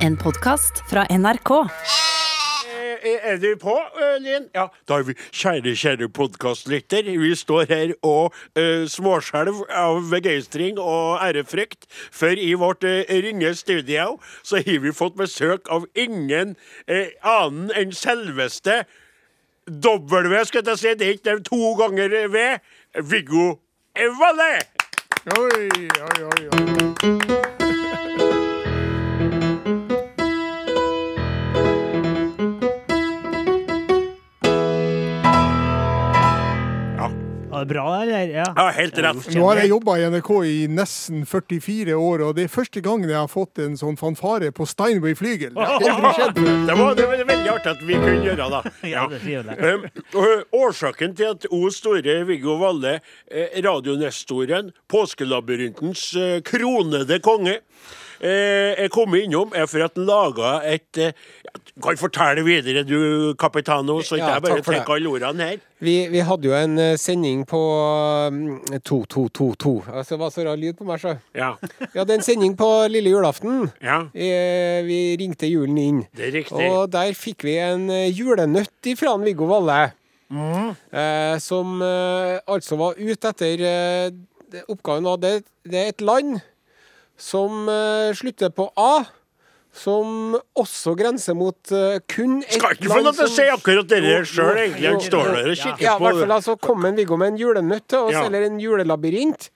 En podkast fra NRK. Eh, Er du på, eh, Linn? Ja, da er vi kjære, kjære podkastlytter. Vi står her og uh, småskjelv av begeistring og ærefrykt, for i vårt uh, ringe studio så har vi fått besøk av ingen uh, annen enn selveste W, skal jeg si. Det er ikke to ganger V. Viggo Valle. Oi, oi, oi, oi. Var det bra, eller? Ja. Ja, helt rett. Nå har jeg jobba i NRK i nesten 44 år, og det er første gangen jeg har fått en sånn fanfare på Steinway flygel. Det. Det var, det var veldig artig at vi kunne gjøre det. Ja, og årsaken til at O store Viggo Valle, eh, radionestoren, påskelabyrintens eh, kronede konge, eh, kom kommet innom, er for at han laga et eh, Du kan fortelle videre, du kapitano, så ikke Ja, jeg bare tar alle ordene her. Vi, vi hadde jo en eh, sending på mm, 2222. Altså, det var så rar lyd på meg, så. Ja. Vi hadde en sending på lille julaften. ja. Vi ringte julen inn. Det er riktig. Og der fikk vi en julenøtt ifra en Viggo Valle. Mm. Eh, som eh, altså var ute etter eh, Oppgaven var det, det er et land som eh, slutter på A. Som også grenser mot uh, kun ett Skal ikke få lov til å si akkurat det sjøl, egentlig. Han står der og kikker Ja, i hvert fall det. altså kom en Viggo med en julenøtt til oss, eller en julelabyrint.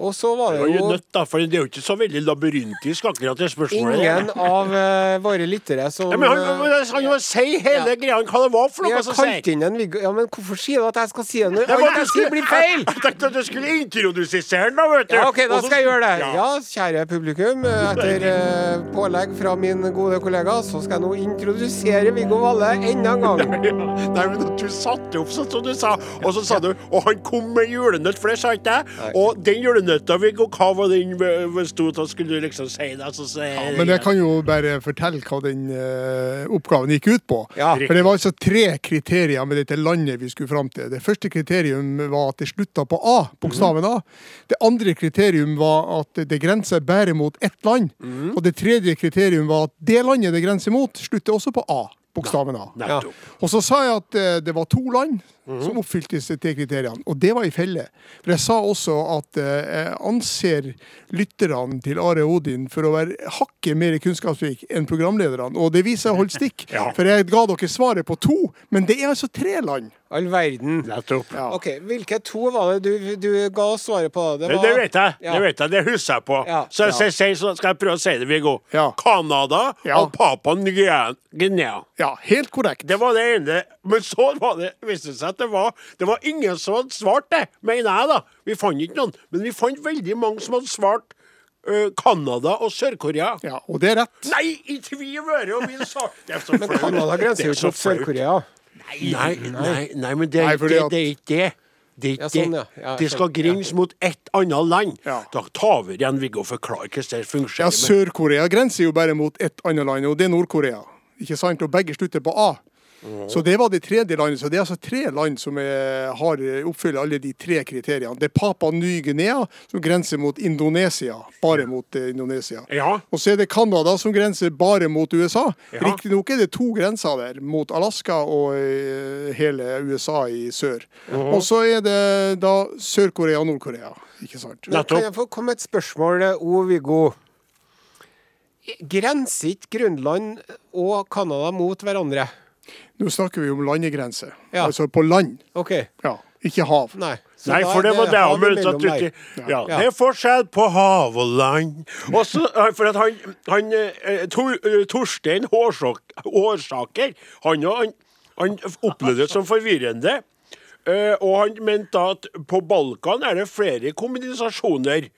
Og så var Det det var jo jo nødt, da, for det er jo ikke så veldig labyrintisk, akkurat det spørsmålet. ingen av uh, våre lyttere som Ja, men han, han, han må si hele greia, hva det var for noe som sier. inn en Viggo Ja, men hvorfor sier du at jeg skal si det når alt jeg skulle- sier, blir feil? Jeg tenkte at du skulle introdusere den, da, vet du. Ja, OK, da skal jeg gjøre det. Ja. Ja, kjære publikum. Etter uh, pålegg fra min gode kollega, så skal jeg nå introdusere Viggo Valle enda en gang. Ja. Nei, men du satte opp sånn som du sa, og så sa du Og han kom med julenøtt, for det sa ikke jeg. Og den julenøtta, Viggo, hva den sto til? Skulle du liksom si det? Så sier Ja, men jeg kan jo bare fortelle hva den uh, oppgaven gikk ut på. Ja. For det var altså tre kriterier med dette landet vi skulle fram til. Det første kriterium var at det slutta på A, bokstaven A. Det andre kriterium var at det grenser bare mot ett land. Og det tredje kriterium var at det landet det grenser mot, slutter også på A, bokstaven A. Ja. Og så sa jeg at eh, det var to land som oppfylte disse tre kriteriene, og det var i felle. For jeg sa også at eh, jeg anser lytterne til Are Odin for å være hakket mer kunnskapsrik enn programlederne, og det viser seg å holde stikk. Ja. For jeg ga dere svaret på to, men det er altså tre land. All verden. Nettopp. Ja. OK, hvilke to var det du, du ga oss svaret på? Det, det vet jeg. Ja. Det vet jeg, det husker jeg på. Ja. Så, Ja. så, så, så skal jeg prøve å si det, Viggo. Ja. Canada Ja. og Papua Ny-Guinea. Ja, helt korrekt. Det var det ene. Men så var det, viste det seg at det var, det var ingen som hadde svart det, mener jeg, da. Vi fant ikke noen. Men vi fant veldig mange som hadde svart øh, Canada og Sør-Korea. Ja, og det er rett. Nei, i tvil! Og min sa Det så Men. Canada grenser jo Det ikke mot. Sør-Korea. Nei, nei, nei, men det er ikke fordi det. at- Det er ikke det. Det, er ikke Ja, sånn, det. ja. Ja, det skal skjønner. grense mot ett annet land. Ja. Da tar vi igjen Viggo og forklarer hvordan det fungerer. Ja, Sør-Korea grenser jo bare mot ett annet land, og det er Nord-Korea. Ikke sant? Og begge slutter på A. Så det var det tredje landet. Så det er altså tre land som er, har oppfyller alle de tre kriteriene. Det er Papa Ny-Guinea, som grenser mot Indonesia. Bare mot eh, Indonesia. Ja. Og så er det Canada, som grenser bare mot USA. Ja. Riktignok er det to grenser der, mot Alaska og eh, hele USA i sør. Og så er det da Sør-Korea og Nord-Korea. Ikke sant? Men Nettopp. Kan jeg få komme et spørsmål, eh, O. Viggo? Grenser ikke Grønland og Canada mot hverandre? Nå snakker vi om landegrense. Ja. Altså på land. OK. Ja, ikke hav. Nei. Så Nei, for det var det han mente at ja. Ja. Det er forskjell på hav og land. Og så, eh, for at han, han eh, Tor, eh, Torstein Hårsak- Hårsaker Han, han, han opplevde det som forvirrende. eh, Og han mente at på Balkan er det flere kommunisasjoner.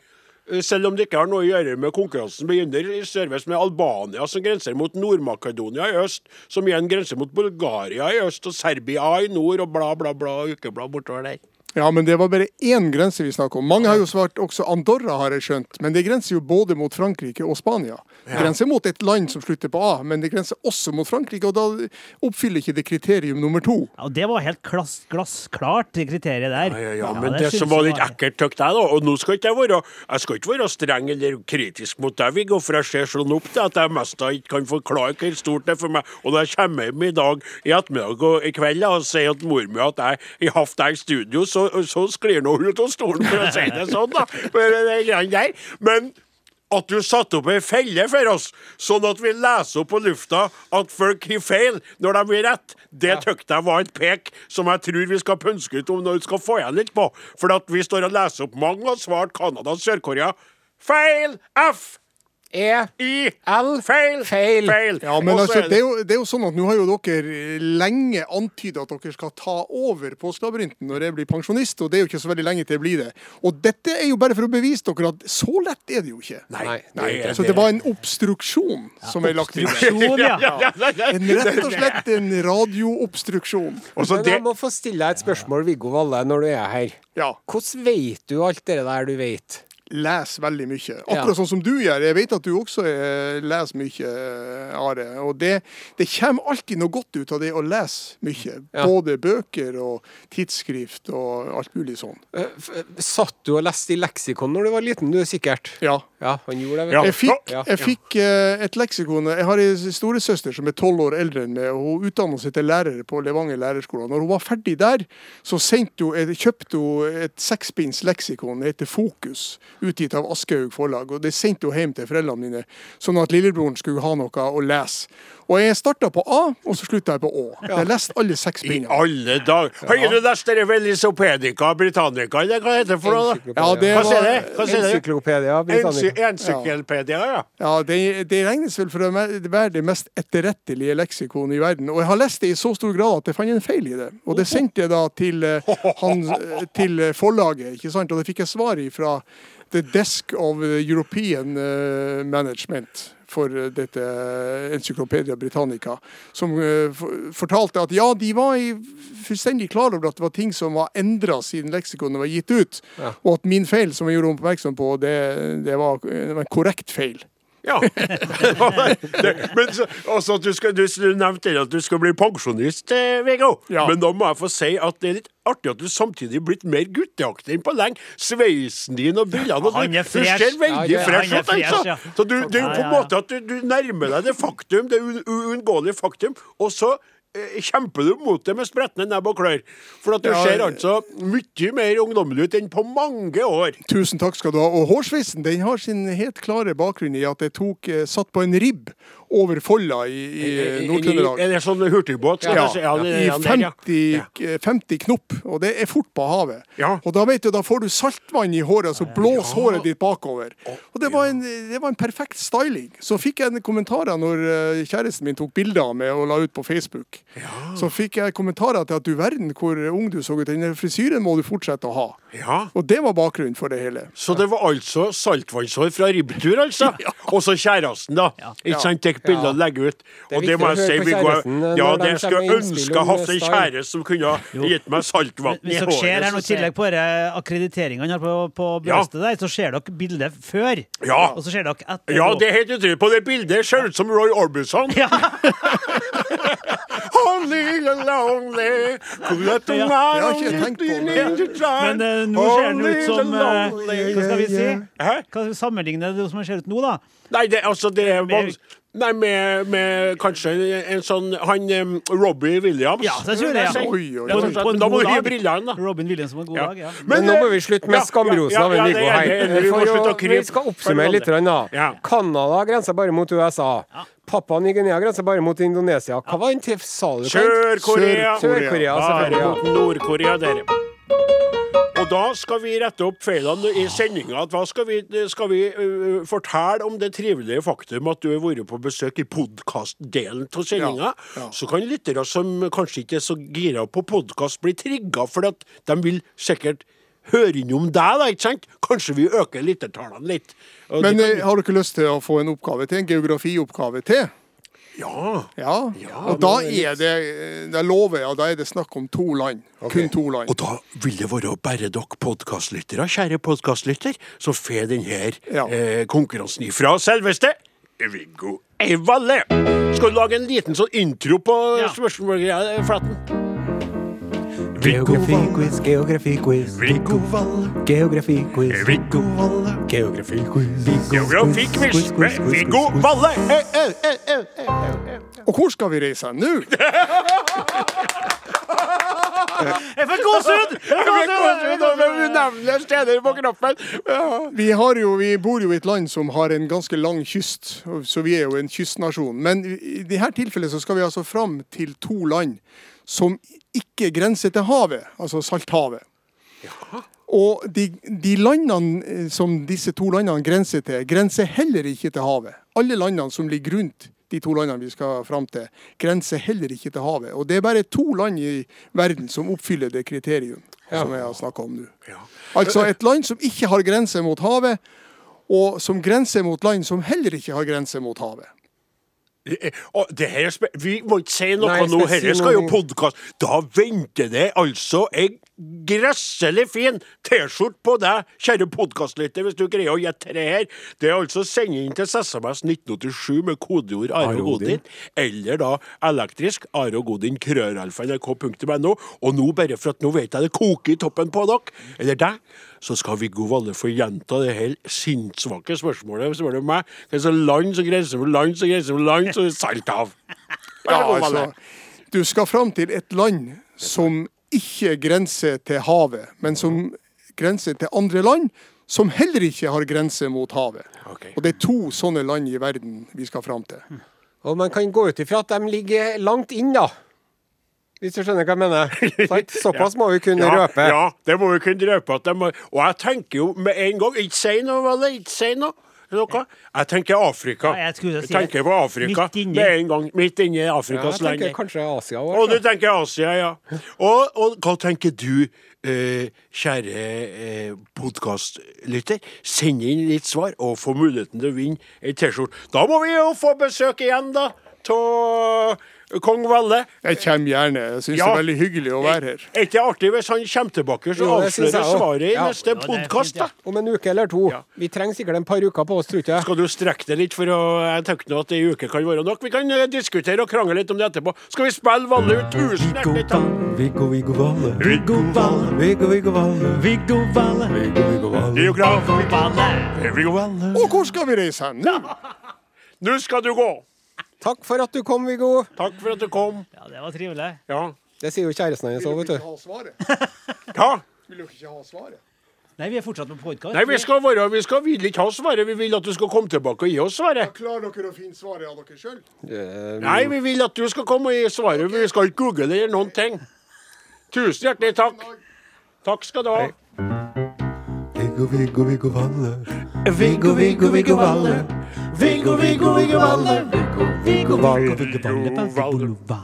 Eh, Selv om det ikke har noe å gjøre med konkurransen begynner i sørvest med Albania, som grenser mot Nord-Makedonia i øst, som igjen grenser mot Bulgaria i øst, og Serbia i nord, og bla, bla, bla, ukeblad bortover der. Ja, men det var bare én grense vi snakket om. Mange har jo svart også Andorra, har jeg skjønt. Men det grenser jo både mot Frankrike og Spania. Det grenser mot et land som slutter på A, men det grenser også mot Frankrike. Og da oppfyller ikke det kriterium nummer to. Ja, og det var helt glass, glassklart, det kriteriet der. Ja, ja, ja, men det, det som var litt ekkelt, av deg, da Og nå skal ikke jeg være Jeg skal ikke være streng eller kritisk mot deg, Viggo, for jeg ser sånn opp til at jeg mest da ikke kan forklare hvor stort det er for meg. Og når jeg kommer hjem i dag i ettermiddag og i kveld og sier at mor mi at jeg har hatt deg i studio, så, så sklir nå ut av stolen, for å si det sånn, da. Men. Men at du satte opp ei felle for oss, sånn at vi leser opp på lufta at folk har feil når de har rett, det tykte jeg var et pek som jeg tror vi skal pønske ut om når vi skal få igjen litt på. For at vi står og leser opp mange har svart Canada og Sør-Korea. Feil! F! E. I! L. Feil! Feil. Ja, men altså, det, er jo, det er jo sånn at nå har jo dere lenge antydet at dere skal ta over Påskelabyrinten når jeg blir pensjonist, og det er jo ikke så veldig lenge til jeg blir det. Og dette er jo bare for å bevise dere at så lett er det jo ikke. Nei, Nei, det er Så det var en obstruksjon som er lagt inn. Ja. En rett og slett en radioobstruksjon. Men jeg må få stille deg et spørsmål, Viggo Valle, når du er her. Ja. Hvordan vet du alt det der du vet? Les veldig mye. Ja. Akkurat sånn som du gjør. Jeg vet at du også eh, leser mye, eh, Are. Og det, det kommer alltid noe godt ut av det å lese mye. Ja. Både bøker og tidsskrift og alt mulig sånn. Eh, Satt du og leste i leksikon når du var liten, du er sikkert? Ja. Ja, han gjorde det, Ja. Jeg fikk, jeg fikk et leksikon Jeg har en storesøster som er tolv år eldre enn meg, og hun utdannet seg til lærer på Levanger lærerskole. Når hun var ferdig der, så hun, kjøpte hun et sekspinns leksikon, det heter Fokus, utgitt av Aschehoug forlag. og Det sendte hun hjem til foreldrene mine, sånn at lillebroren skulle ha noe å lese. Og jeg starta på A, og så slutta jeg på Å. Jeg har lest alle seks I bindene. alle dager! Har du lest dere Velisopedica Britannica, eller hva heter det for noe? Ja, det Hva var. Hva sier det? Encyklopedia Ency- Britannica. Encyklopedia, ja. Ja, det, det regnes vel for å være det mest etterrettelige leksikon i verden. Og jeg har lest det i så stor grad at jeg fant en feil i det. Og det sendte jeg da til, eh, han, eh, til eh, forlaget, ikke sant? og det fikk jeg svar fra The Desk of European eh, Management for dette Encyclopedia Encyklopedia Britannica, som eh, fortalte at ja, de var i fullstendig klar over at det var ting som var endra siden leksikonet var gitt ut, Ja. og at min feil, som jeg gjorde oppmerksom på, det, det, var, det var en korrekt feil. Ja. men så, også at du, skal, du, du nevnte at du skal bli pensjonist, eh, Viggo. Ja. Men da må jeg få si at det er litt artig at du samtidig er blitt mer gutteaktig enn på lenge. Sveisen din og brillene og Han du, du ser veldig Ja, fresh ut, altså. ja. Så du, jo på en måte at du, du nærmer deg det faktum, det uunngåelige faktum, og så kjemper du mot det med spretne nebb og klør. For at du Ja, ser altså mye mer ungdommelig ut enn på mange år. Tusen takk skal du ha. Og hårsveisen den har sin helt klare bakgrunn i at jeg tok, eh, satt på en ribb over Folla i, i Nord-Trøndelag. Er det sånn hurtigbåt? Ja? Ja, i han der, ja. 50, eh, 50 knop, og det er fort på havet. Ja. Og da vet du, da får du saltvann i håret, så blåser håret ditt bakover. Og det var, en, det var en perfekt styling. Så fikk jeg en kommentarer når eh, kjæresten min tok bilder av meg og la ut på Facebook. Så fikk jeg kommentarer til at du verden hvor ung du så ut, den frisyren må du fortsette å ha. Ja. Og det var bakgrunnen for det hele. Så det var altså saltvannshår fra ribbetur, altså? Og så kjæresten, da. Ikke sant? Tek bilder og legge ut. Det Og det må jeg si, vi eh, Ja, det skulle jeg ønske jeg hadde en kjæreste som kunne ha gitt meg saltvann i Hvis dere ser her håret. nå, i tillegg på akkrediteringene her på, på Ja. der, så ser dere bildet før. Ja. Og så ser dere etter. Ja, det er helt utrolig. På det bildet ser det ut som Roy Orbison. Ja. Only lonely, could Det har ikke jeg tenkt på, Men eh, nå ser den ut som eh, Hva skal vi si? Hæ? Hva sammenligner det som ser ut nå, da? Nei, det, altså, det er vans- Nei, med, med kanskje en sånn Han um, Robbie Williams. Ja, det tror jeg, ja. Oi, oi, oi. På da må du gi brillene, da. Robin Williams var en god Ja. dag, ja. Men nå eh, må vi slutte med ja, skamrosen ja, av ja, Viggo det er her. det. Vi må For å Vi skal oppsummere litt. da. Ja. Canada grenser bare mot USA. Pappa Ny-Guinea grenser bare mot Indonesia. Hva var den til sa du? Sør-Korea. Sør-Korea, Bare selvfølgelig. mot Nord-Korea, dere. Og da skal vi rette opp feilene i sendinga. Hva skal vi, skal vi uh, fortelle om det trivelige faktum at du har vært på besøk i podkastdelen av sendinga? Ja, ja. Så kan lyttere som kanskje ikke er så gira på podkast, bli trigga, for at de vil sikkert høre innom deg, da, ikke sant? Kanskje vi øker lyttertallene litt. Men kan- har du ikke lyst til å få en oppgave til? En geografioppgave til? Ja. Ja, og da er det Da lover jeg, da er det snakk om to land. Kun to land. Og da vil det være bare dere podkastlyttere, kjære podkastlytter, som får denne Ja. eh, konkurransen ifra selveste Viggo Eivalle. Skal du lage en liten sånn intro på Ja. spørsmålgreia, Flaten? Geografiquiz, geografiquiz, Viggo Valle. geografiquiz, Viggo Valle. geografiquiz, Geografiquiz med Viggo Valle. Eh, eh, eh. Og hvor skal vi reise nå? Jeg får gåsehud! Jeg får gåsehud! Unevnelige steder på kroppen. Vi, har jo, vi bor jo i et land som har en ganske lang kyst, så vi er jo en kystnasjon. Men i dette tilfellet så skal vi altså fram til to land som ikke grenser til havet, altså Salthavet. Og de, de landene eh, som disse to landene grenser til, grenser heller ikke til havet. Alle landene som ligger rundt de to landene vi skal fram til, grenser heller ikke til havet. Og det er bare to land i verden som oppfyller det kriterium som jeg har snakka om nå. Altså et land som ikke har grense mot havet, og som grenser mot land som heller ikke har grense mot havet. Det her er Vi må ikke si noe Nei, nå, dette si skal jo podkast. Da venter det altså en gresselig fin T-skjorte på deg, kjære podkastlytter, hvis du greier å gjette det her. Det er altså send inn til SMS 1987 med kodeord Are Are Godin, eller da elektrisk Are Godin krøralfa.nrk.no. Og nå, bare for at nå vet jeg det koker i toppen på dere, eller deg, så skal Viggo Valle få gjenta det her sinnssvake spørsmålet. Spør du meg, det er så land som grenser mot land som grenser mot land, så er salt Salthav. Ja, altså, du skal fram til et land som ikke grenser til havet, men som grenser til andre land som heller ikke har grense mot havet. Okay. Og det er to sånne land i verden vi skal fram til. Og man kan gå ut ifra at de ligger langt inn, da. Hvis du skjønner hva jeg mener. Såpass må vi kunne ja, røpe. Ja, det må vi kunne røpe. At må, og jeg tenker jo med en gang Ikke si noe, Valle. Ikke si noe. Noe. Jeg tenker Afrika. Ja, jeg si jeg, tenker på Afrika med en gang. Midt inni Ja, Afrikas jeg tenker kanskje Asia Og òg. du tenker Asia, ja. Og, og hva tenker du, eh, kjære eh, podkastlytter? Send inn litt svar, og få muligheten til å vinne ei T-skjorte. Da må vi jo få besøk igjen, da, av kong Valle. Jeg kommer gjerne. Jeg syns Ja. det er veldig hyggelig å være her. Er ikke artig hvis han kommer tilbake så Jo, avslører jeg svaret i Ja. neste fint, podkast? ja. da? Om en uke eller to. Ja. Vi trenger sikkert en par uker på oss, tror jeg. Skal du strekke deg litt for å Jeg tenker nå at ei uke kan være nok. Vi kan eh, diskutere og krangle litt om det etterpå. Skal vi spille Valle ut? Tusen hjertelig takk! Viggo, Viggo Valle, Viggo Valle, Viggo, Viggo Valle, Viggo Valle, Viggo, Viggo Valle. Geograf Viggo Valle. Og hvor skal vi reise hen? Nå skal du gå. Takk for at du kom, Viggo. Takk for at du kom. Ja, det var trivelig. Ja. Det sier jo kjæresten hennes òg, vet du. ha svaret? ja. Vil dere ikke ha svaret? Nei, vi er fortsatt på podkast. Nei, vi skal være Vi skal vil ikke ha svaret. Vi vil at du skal komme tilbake og gi oss svaret. Klarer dere å finne svaret av dere sjøl? Nei, vi vil at du skal komme og gi svaret. Vi skal ikke google eller noen ting. Tusen hjertelig takk. Takk skal du ha. Viggo, Viggo, Viggo Valle. Viggo, Viggo, Viggo Valle. Viggo, Viggo, Viggo Valle. Viggo Viggo Viggo Valle.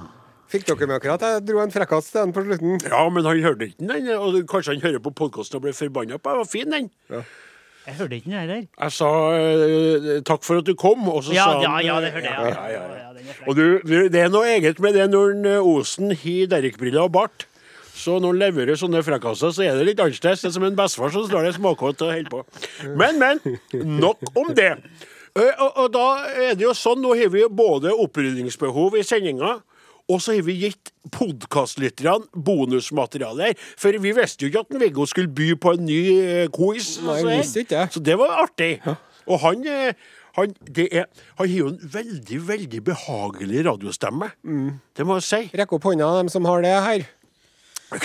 Fikk dere med akkurat? jeg dro en frekkas til den på slutten? Ja, men han hørte ikke den, og kanskje han hører på podkasten og blir forbanna på den. var fin, den. Jeg hørte ikke den heller. Jeg sa eh, takk for at du kom, og så Ja, sa han ja, ja, det hørte jeg. ja, ja, ja. Ja. Og du, du, det er noe eget med det når eh, Osen har Derrick-briller og bart. Så når han leverer sånne frekkaser, så er det litt annerledes. Det er som en bestefar som slår deg småkåt og holder på. Men, men. Nok om det. Eh, Og, og da er det jo sånn, nå har vi både opprydningsbehov i sendinga, og så har vi gitt podkastlytterne bonusmateriale her. For vi visste jo ikke at Viggo skulle by på en ny eh, quiz. Nei, så visste ikke. Så det var artig. Og han, eh, han, det er, han har jo en veldig, veldig behagelig radiostemme. Det må jeg si. Rekk opp hånda, dem som har det her.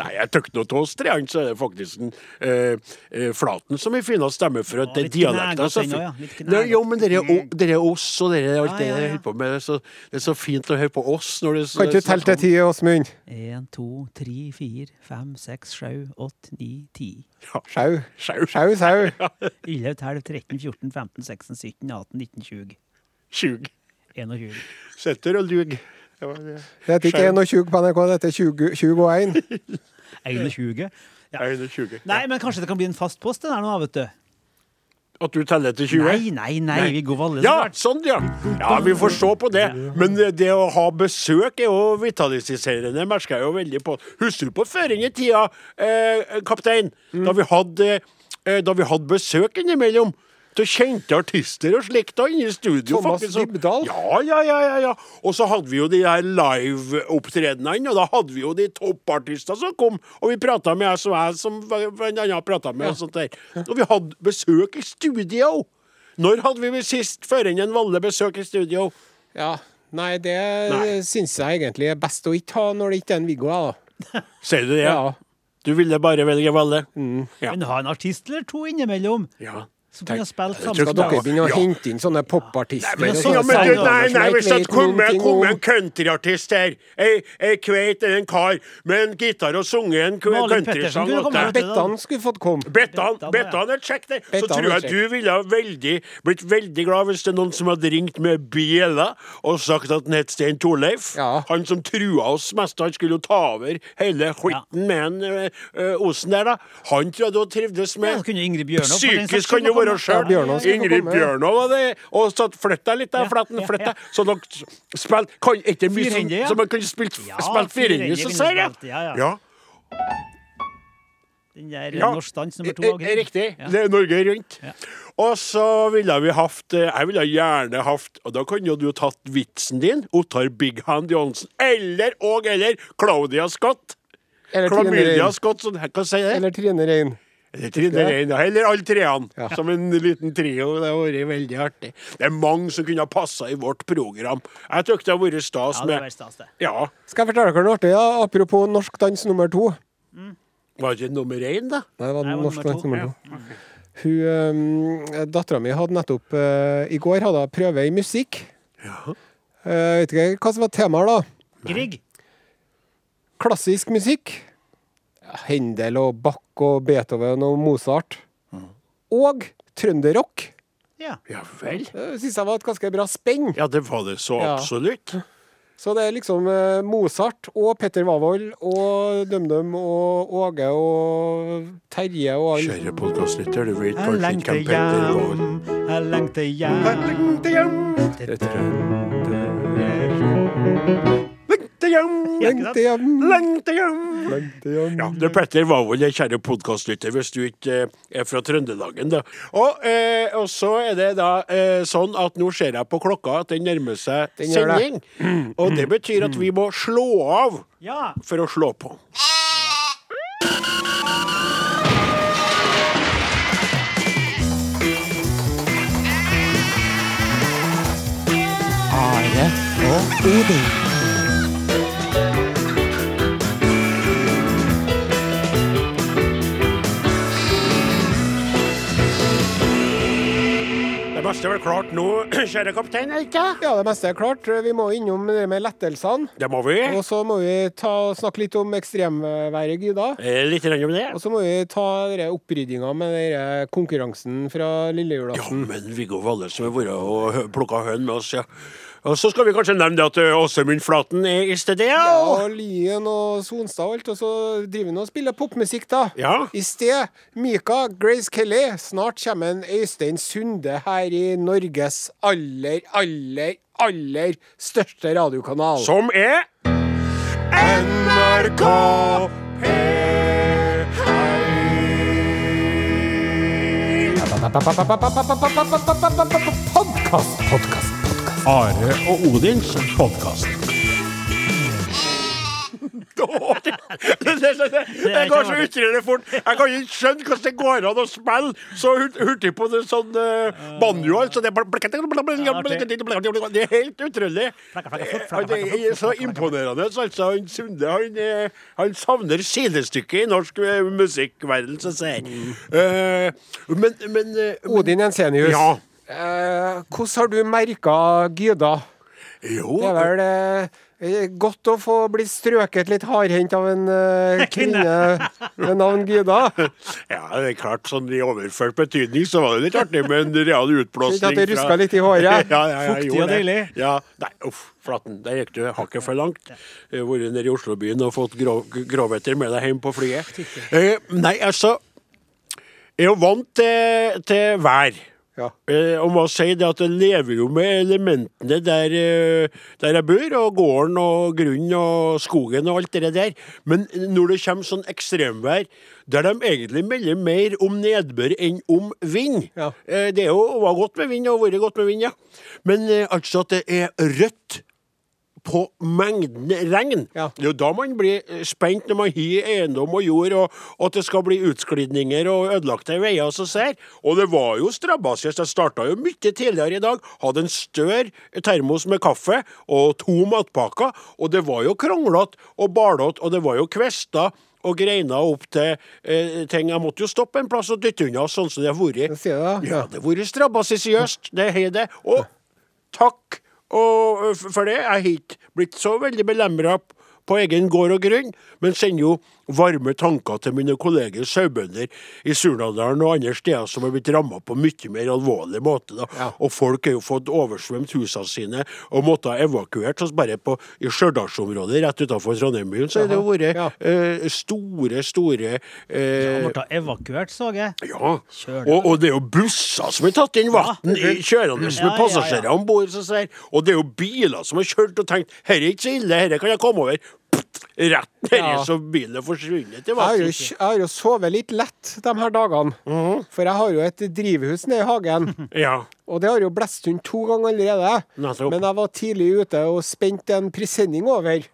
Nei, jeg tok noe av oss treene, så er det faktisk en, eh, eh, Flaten som har finest stemme for at det er dialekter så fin. Nei, Jo, men dere er er oss, og dere er alt Ja, det ja. holder på med. Det er, så, det er så fint å høre på oss når det Kan ikke du telle til ti, Åsmund? Én, to, tre, fire, fem, seks, sju, åtte, ni, ti. Sjau. Sjau. Sjau, sau. 11, 12, 13, 14, 15, 16, 17, 18, 19, 20. Sjug. 21. Sitter og ljuger. Det var det. Det heter ikke 21 på NRK, det er 20, 21. 21. Ja. Jeg er 20. Nei, men kanskje det kan bli en fast post det der nå, vet du. At du teller til 20? Nei, nei, nei, nei. Vi går alle Ja, sånn, ja. Ja, vi får se på det. Men det det å ha besøk er jo vitaliserende, merker jeg jo veldig på. Husker du på føring i tida, eh, kaptein, da vi hadde eh, Da vi hadde besøk innimellom? Til kjente artister og slikt da inne i studio. Thomas faktisk, så- Dybdahl? Ja, ja, ja, ja, ja. Og så hadde vi jo de her live-opptredenene, og da hadde vi jo de toppartister som kom, og vi prata med jeg og jeg, som en annen prata med, og sånt der. Og vi hadde besøk i studio. Når hadde vi sist førende en Valle besøk i studio? Ja. Nei, det Nei. syns jeg egentlig er best å ikke ha når det ikke er en Viggo, jeg, da. Sier du det? Ja. Du ville bare velge Valle? Ja. Men ha en artist eller to innimellom ja. Som kunne spilt jeg tror ikke dere begynner å hente inn sånne popartister? Nei, så- Ja, men du, nei, nei, hvis det kommer noen ting kom om? en countryartist her, ei, ei kveit eller en kar med en gitar og sunget en countrysang Bettan skulle fått komme. Bettan, Bettan, er kjekk, det. Så Bettan tror jeg du ville ha veldig, blitt veldig glad hvis det er noen som hadde ringt med bjella og sagt at han het Stein Torleif. Ja. Han som trua oss mest, han skulle jo ta over hele skitten med en ø, ø, Osen der, da. Han tror jeg du hadde trivdes med. Ja, kunne Ingrid Bjørnov Psykisk kan jo være sjøl. Ingrid. Bjørnov var det. Og så flytt deg litt, da. Ja, flytt ja. deg. Så dere spilte kan ikke mye som, så man kunne spilt, Ja, spilt firehender, så sier jeg. ja, ja. Ja. Den der Ja, norsk dans nummer to. eh, av Grieg. Riktig. Ja. Det er Norge Rundt. Ja. Og så ville vi hatt eh, Jeg ville gjerne hatt Og da kunne jo du tatt vitsen din, Ottar Big Hand Johnsen, eller og eller Claudia Scott. Eller Trine Rein. Scott, sånn, hva sier jeg? Eller Trine Rein. Eller Trine Rein. Eller alle treene. Ja. Som en liten trio. Det har vært veldig artig. Det er mange som kunne ha passa i vårt program. Jeg syns det har vært stas Ja, det var med stas, det. Ja. Skal jeg fortelle dere noe artig? Ja? Apropos norsk dans nummer to. Var det nummer én, da? Nei, det var Nei, det var norsk nummer dans to. nummer to. Hun, um, Dattera mi hadde nettopp uh, I går hadde hun prøve i musikk. Ja. Uh, vet ikke hva som var temaet, da. Grieg. Klassisk musikk. Ja, Händel og Bach og Beethoven og Mozart. Og trønderrock. Ja. Ja vel. Det syns jeg var et ganske bra spenn. Ja, det var det så Ja. absolutt. Så det er liksom eh, Mozart og Petter Wavold og DumDum og Åge og Terje og alle. Kjære podkastlytter, du vet Jeg kanskje ikke hvem Petter Wavold jeg lengter hjem. Lengter hjem, Det trønder lengter hjem, Lengter hjem, lengter hjem. lengter hjem. Ja, det er Petter Wavold, jeg kjære podkastlytter, hvis du ikke eh, er fra Trøndelagen, da. Og, eh, og så er det da eh, sånn at nå ser jeg på klokka at den nærmer seg Den sending. det. Og det betyr at vi må slå av Ja. for å slå på. Are og Odin. Meste er vel klart nå, kjære kaptein, ikke? Ja, det meste er klart. Vi må innom det med lettelsene. Det må vi. Og så må vi ta, snakke litt om ekstremværet, Gyda. Eh, Litt om det. Og så må vi ta oppryddinga med denne konkurransen fra Ja, lillejulaften. men Viggo Valle som har vært og plukka høn med oss, ja. Og så skal vi kanskje nevne det at eh, Åsemund Flaten er i stedet, Ja, ja. og Lyen og Sonstad og alt, og så driver vi og spiller popmusikk, da. Ja. I sted Mika, Grace Kelly. Snart kommer en Øystein Sunde her i Norges aller, aller, aller største radiokanal. Som er NRK P1. podkast, podkast. Are og Odins podkast. Dårlig! det, det, det, det går så utrolig fort. Jeg kan ikke skjønne hvordan det går an å spille så hurtig på det sånn uh, banjo. Så det, er det er helt utrolig. Det er så imponerende. Altså, han Sunde han, eh, han savner sidestykket i norsk eh, musikkverden, som sier. Uh, men, men, men eh, Odin Ensenius. Ja. Eh, hvordan har du merka Gyda? Jo, Det er vel eh, godt å få bli strøket litt hardhendt av en eh, kvinne med navn Gyda. Ja, det er klart, sånn i overført betydning så var det litt artig med en real utblåsning. At det ruska litt i håret? Ja, ja, ja, Fuktig og deilig. Ja, nei, uff, Flaten, der gikk du hakket for langt. Jeg vært nede i Oslobyen og fått grov, grovheter med deg hjem på flyet. Eh, nei, altså Jeg er jo vant til, til vær. Ja. Eh, og man sier det at det lever jo med elementene der, eh, der jeg bor, og gården og grunnen og skogen og alt det der. Men når det kommer sånn ekstremvær, der de egentlig melder mer om nedbør enn om vind Ja. eh, Det er jo var godt med vind, og vært godt med vind, ja. Men eh, altså at det er rødt på mengden regn. Ja. Det er jo da man blir eh, spent når man har eiendom og jord, og, og at det skal bli utsklidninger og ødelagte veier og så ser. Og det var jo strabasiøst. Jeg starta jo mye tidligere i dag. Hadde en større termos med kaffe og to matpakker, og det var jo kronglete og balete, og det var jo kvester. Og greina opp til eh, ting. Jeg måtte jo stoppe en plass og dytte unna, sånn som det har vært. Ja, det har vært strabasiøst, det har det. Og takk og, for det. Jeg har ikke blitt så veldig belemra på egen gård og grunn, men sender jo varme tanker til mine kolleger sauebønder i Surnadalen og andre steder som har blitt ramma på mye mer alvorlig måte. da. Ja. Og folk har jo fått oversvømt husene sine og måtte ha evakuert. Så bare på, i Stjørdalsområdet rett utenfor Trondheim-byen så har det jo vært Ja. eh, store, store eh, måtte ble evakuert, så jeg. ja, og, og det er jo busser som har tatt inn vann i kjørende med Ja, ja, passasjerer ja. om bord. Og det er jo biler som har kjørt og tenkt her er ikke så ille, her kan jeg komme over. Rett nedi Ja. så er forsvunnet i Jeg har, jo, jeg har jo sovet litt lett de her dagene. For jeg har jo et drivhus nede i hagen. Ja. Og det har jo blåst rundt to ganger allerede. Nettopp. Men jeg var tidlig ute og spente en presenning over.